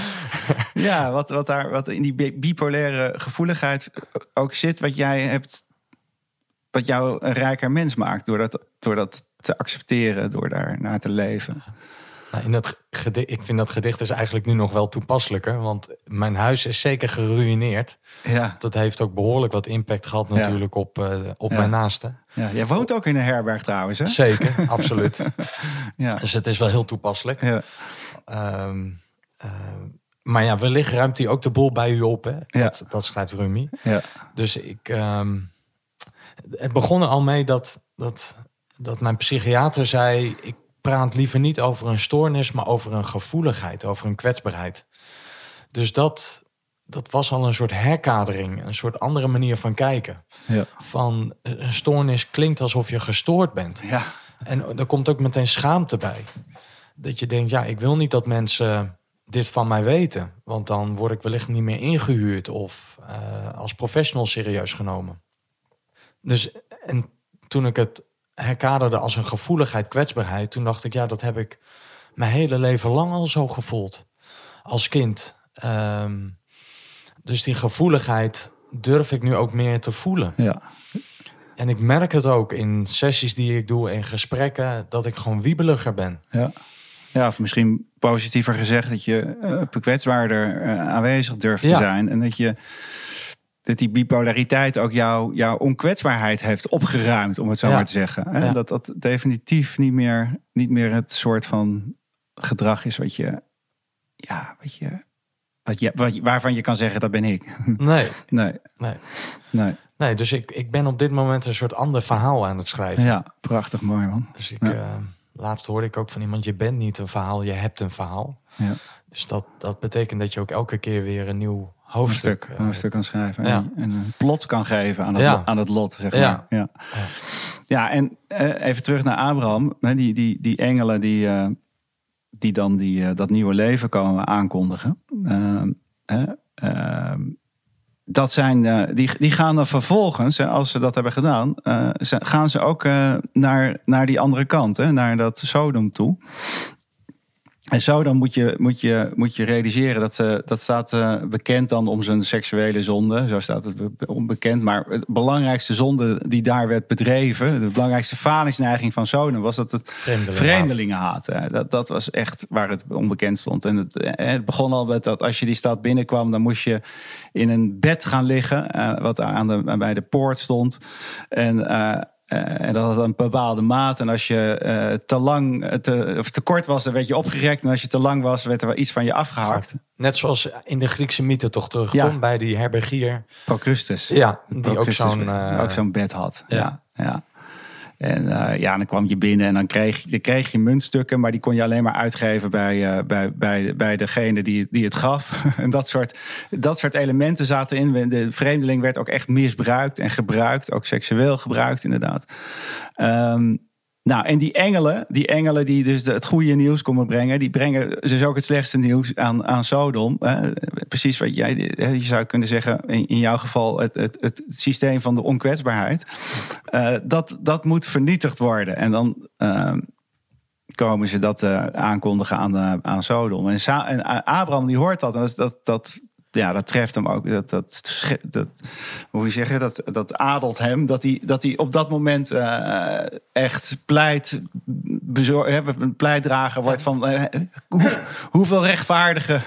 ja wat, wat, daar, wat in die bi- bipolaire gevoeligheid ook zit, wat jij hebt. Wat jou een rijker mens maakt door dat, door dat te accepteren, door daar naar te leven.
Nou, in dat gedicht, ik vind dat gedicht is eigenlijk nu nog wel toepasselijker. Want mijn huis is zeker geruineerd.
Ja,
Dat heeft ook behoorlijk wat impact gehad
Ja.
natuurlijk op, eh, op
Ja.
mijn naasten.
ja. Jij woont ook in een herberg trouwens, hè?
Zeker, absoluut.
Ja,
Dus het is wel heel toepasselijk.
ja,
Ehm, ehm, maar ja, wellicht ruimt hij ook de boel bij u op. Hè?
Ja.
Dat, dat schrijft Rumi.
ja,
Dus ik. ehm, het begon er al mee dat, dat, dat mijn psychiater zei: Ik praat liever niet over een stoornis, maar over een gevoeligheid, over een kwetsbaarheid. Dus dat, dat was al een soort herkadering, een soort andere manier van kijken.
ja.
Van een stoornis klinkt alsof je gestoord bent.
ja.
En er komt ook meteen schaamte bij. Dat je denkt, ja, ik wil niet dat mensen dit van mij weten. Want dan word ik wellicht niet meer ingehuurd of eh, als professional serieus genomen. Dus en toen ik het herkaderde als een gevoeligheid, kwetsbaarheid, toen dacht ik, ja, dat heb ik mijn hele leven lang al zo gevoeld. Als kind. Ehm, dus die gevoeligheid durf ik nu ook meer te voelen.
ja.
En ik merk het ook in sessies die ik doe, in gesprekken, dat ik gewoon wiebeliger ben.
Ja. ja, of misschien positiever gezegd dat je eh kwetsbaarder eh, aanwezig durft te zijn. En dat je dat die bipolariteit ook jou, jouw onkwetsbaarheid heeft opgeruimd, om het zo
Ja.
maar te zeggen. Hè?
Ja.
Dat dat definitief niet meer, niet meer het soort van gedrag is wat je, ja, wat je, wat je, wat waarvan je kan zeggen dat ben ik.
Nee,
nee,
nee.
nee.
Nee, dus ik, ik ben op dit moment een soort ander verhaal aan het schrijven.
Ja, prachtig mooi man.
Dus ik,
Ja.
eh, laatst hoorde ik ook van iemand, je bent niet een verhaal, je hebt een verhaal.
Ja.
Dus dat, dat betekent dat je ook elke keer weer een nieuw
Een
hoofdstuk...
stuk,
eh,
kan schrijven. En, en een plot kan geven aan het, aan het lot, zeg maar.
Ja.
Ja, ja. en eh, even terug naar Abraham. Hè, die, die, die engelen die, eh, die dan die, dat nieuwe leven komen aankondigen. Ehm, ehm, dat zijn, die, die gaan dan vervolgens, als ze dat hebben gedaan, ze, gaan ze ook naar, naar die andere kant, hè, naar dat Sodom toe. En zo dan moet je, moet je, moet je realiseren dat, ze, dat staat eh, bekend dan om zijn seksuele zonde. Zo staat het be- onbekend. Maar het belangrijkste zonde die daar werd bedreven, de belangrijkste falingsneiging van Sodom, was dat het
Vreemdelingenhaat.
vreemdelingenhaat. hè. Dat, dat was echt waar het onbekend stond. En het, eh, het begon al met dat als je die stad binnenkwam, dan moest je in een bed gaan liggen, eh, wat aan de, bij de poort stond. En, eh, en dat had een bepaalde maat. En als je eh, te lang eh, te, of te kort was, dan werd je opgerekt. En als je te lang was, werd er wel iets van je afgehakt.
Net zoals in de Griekse mythe toch terugkomt
Ja.
bij die herbergier.
Procrustes.
Ja, die ook zo'n...
ook zo'n bed had.
ja.
Ja. Ja, En eh, ja, dan kwam je binnen en dan kreeg, dan kreeg je muntstukken, maar die kon je alleen maar uitgeven bij, eh, bij, bij, bij degene die, die het gaf. en dat soort, dat soort elementen zaten in. De vreemdeling werd ook echt misbruikt en gebruikt, ook seksueel gebruikt, inderdaad. Ehm, nou, en die engelen, die engelen die dus het goede nieuws komen brengen, die brengen dus ook het slechtste nieuws aan, aan Sodom. hè. precies wat jij, je zou kunnen zeggen, in, in jouw geval, het, het, het systeem van de onkwetsbaarheid. Eh, dat, dat moet vernietigd worden. En dan ehm, komen ze dat eh, aankondigen aan, eh, aan Sodom. En, en Abraham die hoort dat. En dat, dat, dat, ja, dat treft hem ook. Dat, dat, dat, hoe je zeggen, dat, dat adelt hem. Dat hij, dat hij op dat moment eh, echt pleit, bezor- pleitdrager wordt van eh, hoe, hoeveel rechtvaardigen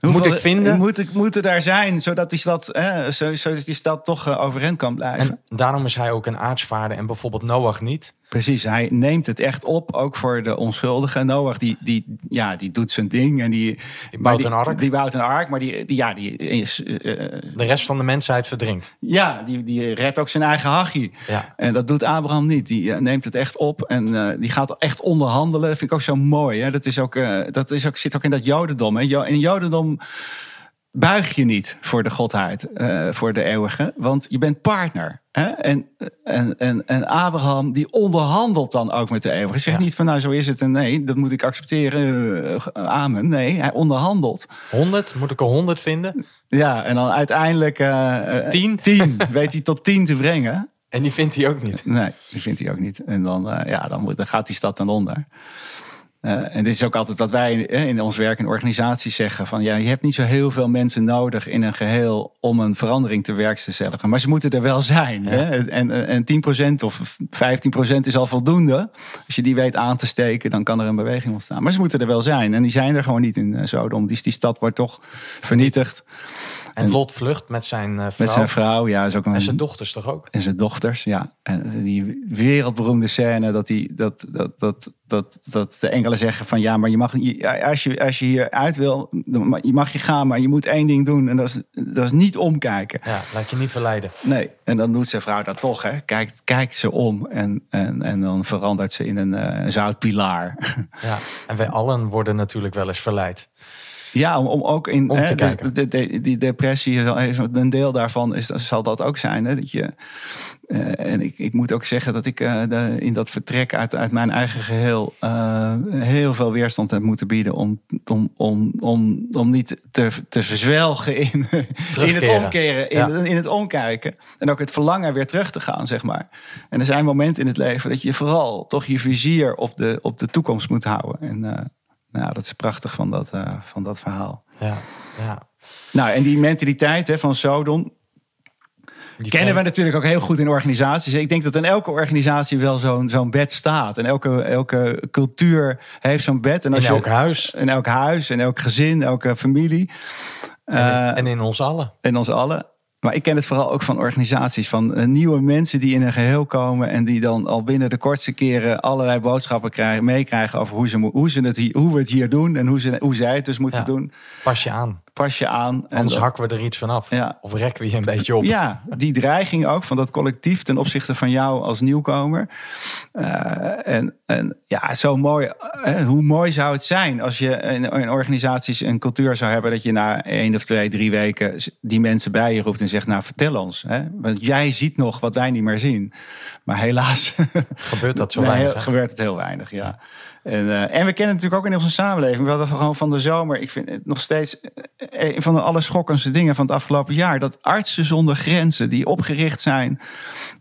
hoeveel,
ik vinden?
Moet ik, moeten daar zijn, zodat die stad, hè, zo- zodat die stad toch eh, overeind kan blijven.
En daarom is hij ook een aartsvaarder en bijvoorbeeld Noach niet.
Precies, hij neemt het echt op, ook voor de onschuldigen. Noach, die, die, ja, die doet zijn ding. En die,
Die bouwt een ark.
Die bouwt een ark, maar die, die, ja, die, is, eh,
De rest van de mensheid verdrinkt.
ja, die, die redt ook zijn eigen hachie.
Ja.
En dat doet Abraham niet. Die eh, neemt het echt op en eh, die gaat echt onderhandelen. Dat vind ik ook zo mooi. Hè? Dat, is ook, dat is ook, zit ook in dat jodendom. Hè? In jodendom buig je niet voor de godheid, eh, voor de eeuwige. Want je bent partner. Hè? En, en, en, en Abraham die onderhandelt dan ook met de eeuwige. Zegt
Ja.
niet van nou zo is het en nee, dat moet ik accepteren. eh, amen. Nee, hij onderhandelt.
100, moet ik er 100 vinden?
Ja, en dan uiteindelijk... eh, eh,
Tien?
Tien. Weet hij tot tien te brengen.
En die vindt hij ook niet.
Nee, dat vindt hij ook niet. En dan, ja, dan, moet- dan gaat die stad dan onder. Eh, en dit is ook altijd wat wij in, in ons werk in organisaties zeggen: van ja, je hebt niet zo heel veel mensen nodig in een geheel om een verandering te werkstelligen. Maar ze moeten er wel zijn. Hè? En, en 10% of 15% is al voldoende. Als je die weet aan te steken, dan kan er een beweging ontstaan. Maar ze moeten er wel zijn. En die zijn er gewoon niet in eh, Sodom. Die, die stad wordt toch vernietigd.
En Lot vlucht met zijn eh, vrouw.
Met zijn vrouw, ja, is ook een,
En zijn dochters toch ook?
en zijn dochters, ja. En die wereldberoemde scène dat, die, dat, dat, dat, dat, dat de engelen zeggen van ja, maar je mag, als, je, als je hier uit wil, dan je mag je gaan, maar je moet één ding doen en dat is, dat is niet omkijken.
Ja, laat je niet verleiden.
Nee, en dan doet zijn vrouw dat toch, hè. Kijkt, kijkt ze om en, en, en dan verandert ze in een eh, zoutpilaar.
Ja. En wij allen worden natuurlijk wel eens verleid.
Ja, om, om ook in
Om
hè,
te
de-
kijken.
de- de- die depressie, een deel daarvan is, zal dat ook zijn. Hè, dat je, eh, en ik, ik moet ook zeggen dat ik eh, de- in dat vertrek uit, uit mijn eigen geheel eh, heel veel weerstand heb moeten bieden om, om, om, om, om niet te, te verzwelgen in, in het omkeren, in,
Ja.
in het omkijken. En ook het verlangen weer terug te gaan, zeg maar. En er zijn momenten in het leven dat je vooral toch je vizier op de, op de toekomst moet houden. En nou, dat is prachtig van dat, eh, van dat verhaal.
Ja, ja.
Nou, en die mentaliteit hè, van Sodom
Die
kennen we natuurlijk ook heel goed in organisaties. Ik denk dat in elke organisatie wel zo'n zo'n bed staat. En elke, elke cultuur heeft zo'n bed. En
In
als je-
elk huis.
In elk huis, in elk gezin, elke familie.
En,
Eh,
en in ons allen.
in ons allen. Maar ik ken het vooral ook van organisaties, van eh, nieuwe mensen die in een geheel komen en die dan al binnen de kortste keren allerlei boodschappen krijgen, meekrijgen over hoe, ze, hoe, ze het hier, hoe we het hier doen en hoe, ze, hoe zij het dus moeten
Ja.
doen.
Pas je aan.
Pas je aan. En
Anders hakken we er iets van af.
Ja.
Of rekken we je een beetje op.
Ja, die dreiging ook van dat collectief ten opzichte van jou als nieuwkomer. Eh, en, en ja, zo mooi. eh, hoe mooi zou het zijn als je in, in organisaties een cultuur zou hebben dat je na één of twee, drie weken die mensen bij je roept en zegt: Nou, vertel ons. Hè? Want jij ziet nog wat wij niet meer zien. Maar helaas
Gebeurt dat zo
Nee,
weinig?
heel- gebeurt het heel weinig, ja. En, eh, en we kennen natuurlijk ook in onze samenleving. We hadden gewoon van de zomer, ik vind het nog steeds eh, een van de allerschokkendste dingen van het afgelopen jaar. Dat artsen zonder grenzen, die opgericht zijn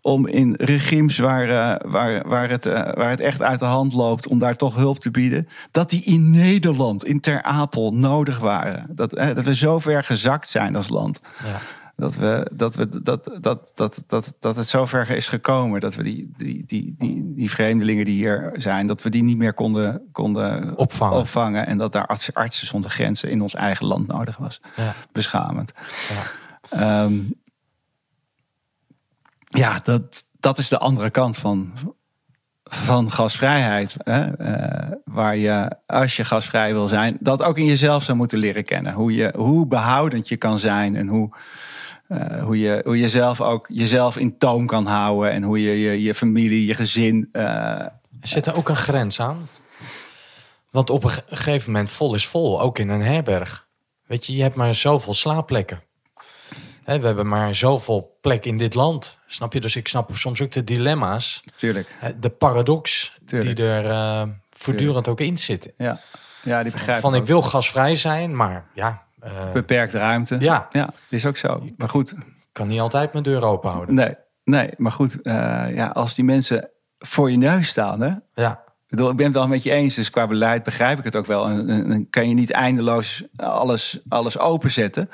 om in regimes waar, eh, waar, waar, het, waar het echt uit de hand loopt, om daar toch hulp te bieden. Dat die in Nederland, in Ter Apel, nodig waren. Dat, dat we zo ver gezakt zijn als land.
Ja.
Dat, we, dat, we, dat, dat, dat, dat, dat het zover is gekomen dat we die, die, die, die, die vreemdelingen die hier zijn, dat we die niet meer konden, konden
Opvangen.
opvangen. En dat daar artsen, artsen zonder grenzen in ons eigen land nodig was.
Ja.
Beschamend.
Ja.
Ehm, ja, dat, dat dat is de andere kant van, van gasvrijheid. Hè? Eh, waar je, als je gasvrij wil zijn, dat ook in jezelf zou moeten leren kennen. Hoe, je, hoe behoudend je kan zijn en hoe, eh, hoe, je, hoe je zelf ook jezelf in toon kan houden. En hoe je je, je familie, je gezin.
Zit er ook een grens aan? Want op een ge- gegeven moment vol is vol, ook in een herberg. Weet je, je hebt maar zoveel slaapplekken. Hè, we hebben maar zoveel plek in dit land. Snap je? Dus ik snap soms ook de dilemma's,
tuurlijk.
de paradox
Tuurlijk.
die er eh, voortdurend ook in zit.
Ja, ja die begrijp
Van
ik
ik wil gasvrij zijn, maar ja,
Beperkte ruimte.
Ja.
ja, is ook zo. Maar goed,
kan niet altijd mijn deur open houden.
nee, nee maar goed. eh, ja, als die mensen voor je neus staan, hè,
Ja,
Ik bedoel, ik ben het wel met je eens. Dus qua beleid begrijp ik het ook wel. En, dan kan je niet eindeloos alles, alles openzetten.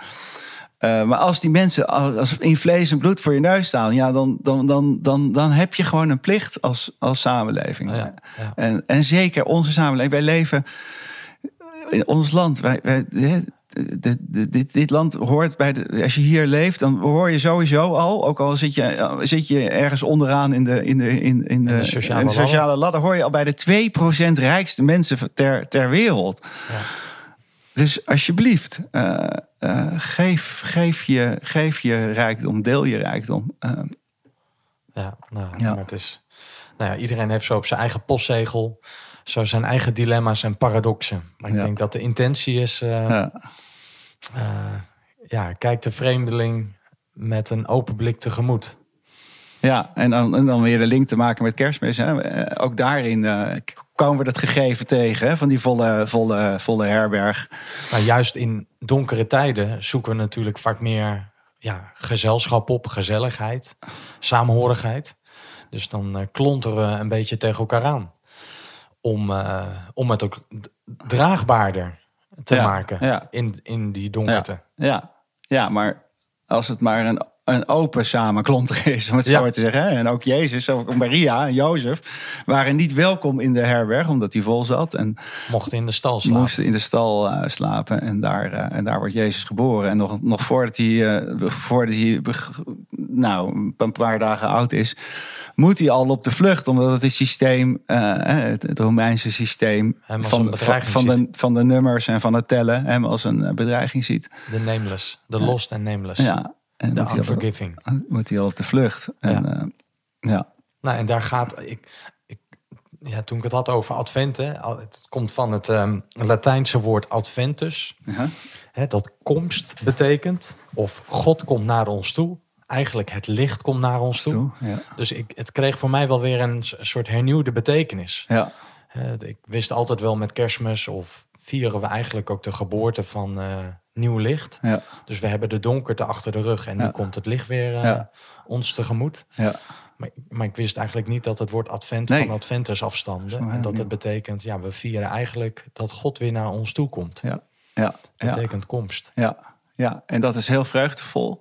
Eh, maar als die mensen als in vlees en bloed voor je neus staan, ja, dan, dan, dan, dan, dan heb je gewoon een plicht als, als samenleving.
Ja, ja.
En, en zeker onze samenleving. Wij leven in ons land. Wij, wij, dit, dit, dit, dit land hoort bij de. Als je hier leeft, dan hoor je sowieso al. Ook al zit je, zit je ergens onderaan in de, in de, in, in de,
de sociale
in de
ladder.
sociale ladder, hoor je al bij de 2% rijkste mensen ter, ter wereld.
Ja.
Dus alsjeblieft, eh, eh, geef, geef, je, geef je rijkdom, deel je rijkdom. Eh,
ja, nou,
Ja.
maar het is... Nou ja, iedereen heeft zo op zijn eigen postzegel, zo zijn eigen dilemma's en paradoxen. Maar ik
Ja.
denk dat de intentie is, eh,
ja.
eh, ja, kijk de vreemdeling met een open blik tegemoet.
Ja, en dan, en dan weer de link te maken met kerstmis. Hè. Eh, Ook daarin komen we dat gegeven tegen, hè, van die volle, volle, volle herberg.
Juist in donkere tijden zoeken we natuurlijk vaak meer ja, gezelschap op, gezelligheid, samenhorigheid. Dus dan klonteren we een beetje tegen elkaar aan. Om, eh, om het ook draagbaarder te
Ja,
maken
ja.
In, in die donkerte.
Ja, ja, maar als het maar een, een open samenklonter is, om het zo maar te zeggen. En ook Jezus, ook Maria en Jozef waren niet welkom in de herberg, omdat die vol zat. En
Mochten in de stal slapen.
moesten in de stal eh, slapen. En daar, eh, en daar wordt Jezus geboren. En nog, nog voordat hij, eh, voordat hij nou, een paar dagen oud is, moet hij al op de vlucht. Omdat het, het systeem, het, het Romeinse systeem van, van, van, de, van de nummers en van het tellen hem als een bedreiging ziet.
De nameless, de lost en nameless.
Ja, en
de unforgiving.
moet hij al op de vlucht. En,
Ja.
ja. ja,
Nou, en daar gaat. Ik, ik, ja, toen ik het had over adventen, het komt van het ehm, Latijnse woord adventus.
Ja.
Hè, dat komst betekent, of God komt naar ons toe. Eigenlijk het licht komt naar ons toe.
Toe, ja.
Dus ik, het kreeg voor mij wel weer een soort hernieuwde betekenis.
Ja.
Ik wist altijd wel met kerstmis of vieren we eigenlijk ook de geboorte van eh, nieuw licht.
Ja.
Dus we hebben de donkerte achter de rug en nu komt het licht weer eh, ons tegemoet.
Ja.
Maar, maar ik wist eigenlijk niet dat het woord advent
Nee.
van adventus afstamde. En dat het betekent, ja, we vieren eigenlijk dat God weer naar ons toe komt.
Ja. Ja. Ja.
betekent komst.
Ja, ja, en dat is heel vreugdevol.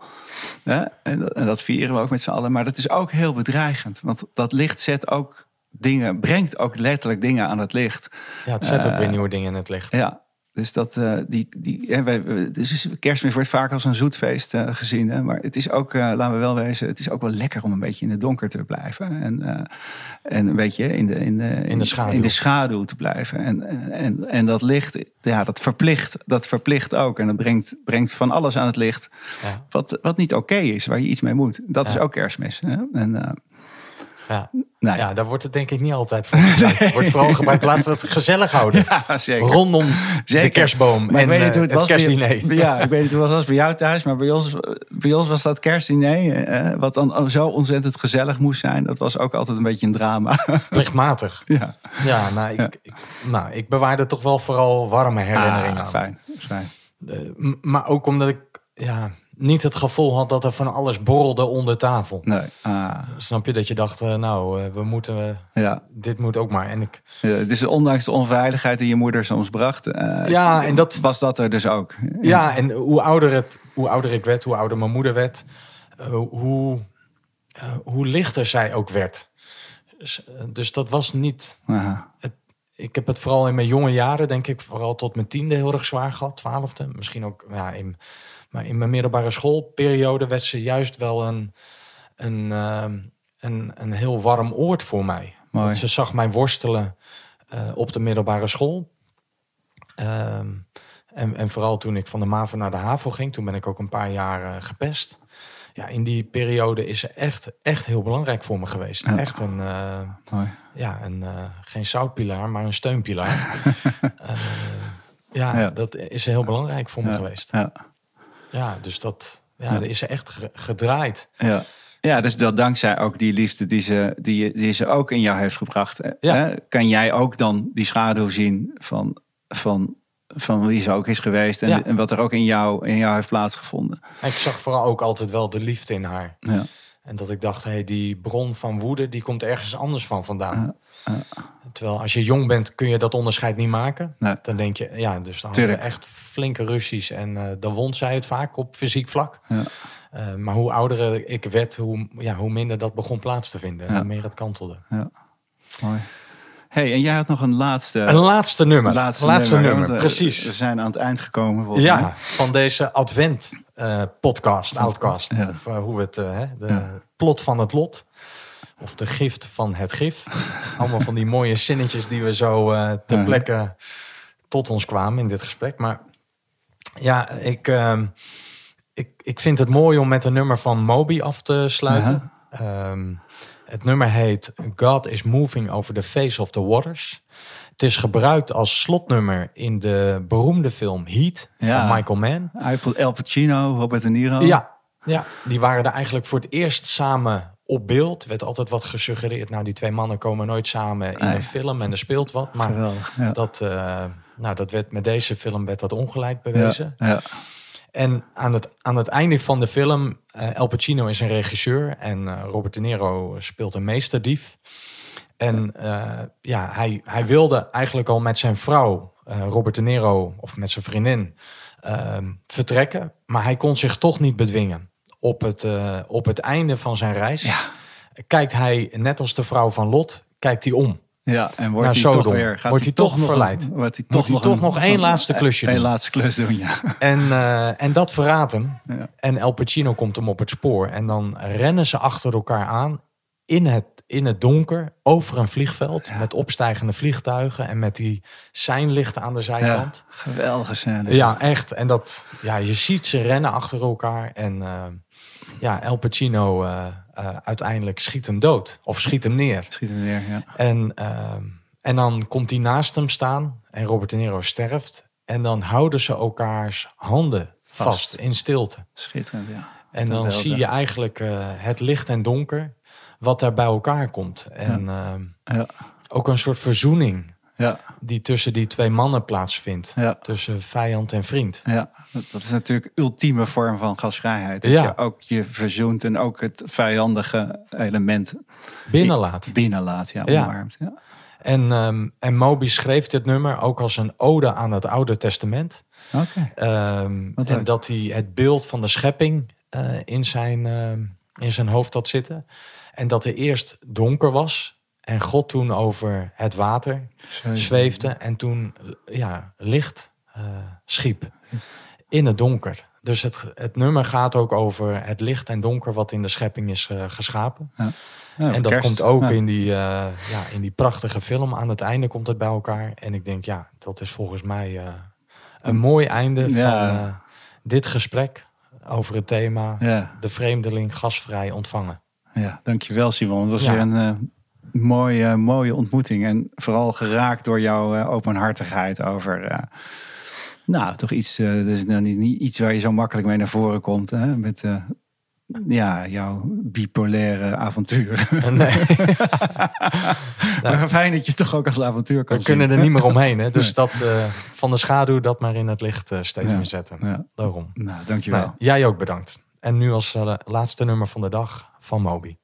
Hè? En, dat, en dat vieren we ook met z'n allen. Maar dat is ook heel bedreigend. Want dat licht zet ook dingen, brengt ook letterlijk dingen aan het licht.
Ja, het zet ook
Eh,
weer nieuwe dingen in het licht.
Ja, dus dat, eh, die, die, hè, wij, dus kerstmis wordt vaak als een zoetfeest eh, gezien. Hè? Maar het is ook, eh, laten we wel wezen, het is ook wel lekker om een beetje in het donker te blijven. En, en een beetje in de, in, de,
In de schaduw.
in de schaduw te blijven. En, en, en dat licht, ja, dat verplicht, dat verplicht ook. En dat brengt, brengt van alles aan het licht
Ja.
wat, wat niet oké is, waar je iets mee moet. Dat is
Ja.
ook kerstmis. Hè? En,
Ja.
nou
ja, daar wordt het denk ik niet altijd voor gebruikt. Het wordt vooral gebruikt, laten we het gezellig houden.
ja, zeker.
Rondom de kerstboom
Maar
en
ik weet niet
eh,
hoe het,
het
was bij-
kerstdiner.
ja, ik weet niet hoe het was bij jou thuis, maar bij ons, bij ons was dat kerstdiner, eh, wat dan zo ontzettend gezellig moest zijn. Dat was ook altijd een beetje een drama.
Plichtmatig.
ja,
Ja, nou ik, ik, nou, ik bewaarde toch wel vooral warme herinneringen
Ah,
aan.
fijn, fijn.
Eh, maar ook omdat ik ja, niet het gevoel had dat er van alles borrelde onder tafel.
Nee, ah,
Snap je dat je dacht, eh, nou, eh, we moeten, eh,
ja.
dit moet ook maar. En ik,
Ja, Dus ondanks de onveiligheid die je moeder soms bracht,
ja, en dat,
was dat er dus ook.
ja, en hoe ouder, het, hoe ouder ik werd, hoe ouder mijn moeder werd, hoe, hoe lichter zij ook werd. Dus, dat was niet. Ik heb het vooral in mijn jonge jaren, denk ik, vooral tot mijn tiende heel erg zwaar gehad, twaalfde. Misschien ook, ja, in, maar in mijn middelbare schoolperiode werd ze juist wel een, een, ehm, een, een heel warm oord voor mij.
Mooi.
Want ze zag mij worstelen eh, op de middelbare school. Ehm, en, en vooral toen ik van de MAVO naar de HAVO ging, toen ben ik ook een paar jaar eh, gepest. Ja, in die periode is ze echt, echt heel belangrijk voor me geweest.
Ja.
Echt een,
Mooi.
ja, een, geen zoutpilaar, maar een steunpilaar. Ja,
Ja.
dat is heel belangrijk voor me
Ja,
geweest.
Ja.
Ja, dus dat ja,
Ja.
is ze echt ge- gedraaid.
Ja. Ja, dus dat dankzij ook die liefde die ze, die, die ze ook in jou heeft gebracht, eh,
Ja.
hè, kan jij ook dan die schaduw zien van, van, van wie ze ook is geweest en,
Ja.
en wat er ook in jou, in jou heeft plaatsgevonden.
En ik zag vooral ook altijd wel de liefde in haar.
Ja.
En dat ik dacht, hey, die bron van woede, die komt ergens anders van vandaan. Terwijl als je jong bent, kun je dat onderscheid niet maken.
Nee.
Dan denk je, ja, dus dan hadden echt flinke ruzies. En eh, dan won zij het vaak op fysiek vlak.
Ja.
Eh, maar hoe ouder ik werd, hoe, ja, hoe minder dat begon plaats te vinden. En
Ja.
hoe meer het kantelde.
Mooi. hey, en jij had nog een laatste,
Een laatste nummer.
laatste,
nummer,
nummer, eh,
precies.
We zijn aan het eind gekomen mij.
Ja, van deze Advent eh, podcast, Outcast.
Ja.
Of hoe we het, de
Ja.
plot van het lot. Of de gift van het gif. Allemaal van die mooie zinnetjes die we zo eh ter
Ja.
plekke tot ons kwamen in dit gesprek. Maar ja, ik, ehm, ik, ik vind het mooi om met een nummer van Moby af te sluiten. Ehm, het nummer heet God is Moving Over the Face of the Waters. Het is gebruikt als slotnummer in de beroemde film Heat
Ja.
van Michael Mann.
El Pacino, Robert De Niro.
Ja, ja, die waren er eigenlijk voor het eerst samen op beeld. Er werd altijd wat gesuggereerd. Nou, die twee mannen komen nooit samen in
Nee.
een film en er speelt wat. Maar
Geweldig. Ja.
dat, eh, nou, dat werd met deze film werd dat ongelijk bewezen.
Ja, ja.
En aan het, aan het einde van de film, eh El Pacino is een regisseur en eh, Robert De Niro speelt een meesterdief. En ja, hij, hij wilde eigenlijk al met zijn vrouw, Robert De Niro, of met zijn vriendin, vertrekken. Maar hij kon zich toch niet bedwingen. Op het, eh, op het einde van zijn reis
Ja.
kijkt hij, net als de vrouw van Lot, kijkt hij om.
Ja, en wordt hij toch weer... Gaat
Wordt hij toch verleid?
Een, wordt hij
toch nog één laatste klusje
Één
doen?
laatste klus doen, ja.
En, eh, en dat verraadt hem.
Ja.
En El Pacino komt hem op het spoor. En dan rennen ze achter elkaar aan in het, in het donker over een vliegveld. Met opstijgende vliegtuigen en met die seinlichten aan de
ja.
zijkant.
Geweldige scène.
Ja, echt. En dat, ja, je ziet ze rennen achter elkaar. En eh, ja, El Pacino eh, eh, uiteindelijk schiet hem dood. Of schiet hem neer.
Schiet hem neer, ja.
En, ehm, en dan komt hij naast hem staan en Robert De Niro sterft. En dan houden ze elkaars handen vast,
Vast.
in stilte.
Schitterend, ja.
En dan zie je eigenlijk eh, het licht en donker, wat daar bij elkaar komt. En ehm,
Ja,
ook een soort verzoening
ja,
die tussen die twee mannen plaatsvindt.
Ja.
Tussen vijand en vriend.
ja. Dat, is natuurlijk ultieme vorm van gasvrijheid. Dat
Ja.
je ook je verzoent en ook het vijandige element
Binnenlaat.
binnenlaat. Ja, omarmt. Ja.
En, ehm, en Moby schreef dit nummer ook als een ode aan het Oude Testament.
Oké.
Ehm, en
leuk.
dat hij het beeld van de schepping eh, in, zijn, ehm, in zijn hoofd had zitten. En dat er eerst donker was. En God toen over het water zweefde. En toen ja, licht eh, schiep in het donker. Dus het, het nummer gaat ook over het licht en donker wat in de schepping is eh, geschapen.
Ja,
en dat
kerst.
komt ook
Ja.
in, die, eh, ja, in die prachtige film. Aan het einde komt het bij elkaar. En ik denk, ja, dat is volgens mij een mooi einde van dit gesprek over het thema de vreemdeling gasvrij ontvangen.
Ja, dankjewel Simon. Het was weer een mooie, mooie ontmoeting. En vooral geraakt door jouw eh, openhartigheid over... eh, nou, toch iets, eh dat is nou niet, niet iets waar je zo makkelijk mee naar voren komt. Hè? Met ja, jouw bipolaire avontuur.
Nee,
maar fijn dat je het toch ook als avontuur kan
we kunnen er niet meer omheen. Hè? Dus
Nee.
dat van de schaduw dat maar in het licht eh, steeds
Ja.
meer zetten.
Ja.
Daarom.
Nou, dankjewel.
Nou, jij ook bedankt. En nu als laatste nummer van de dag van Moby.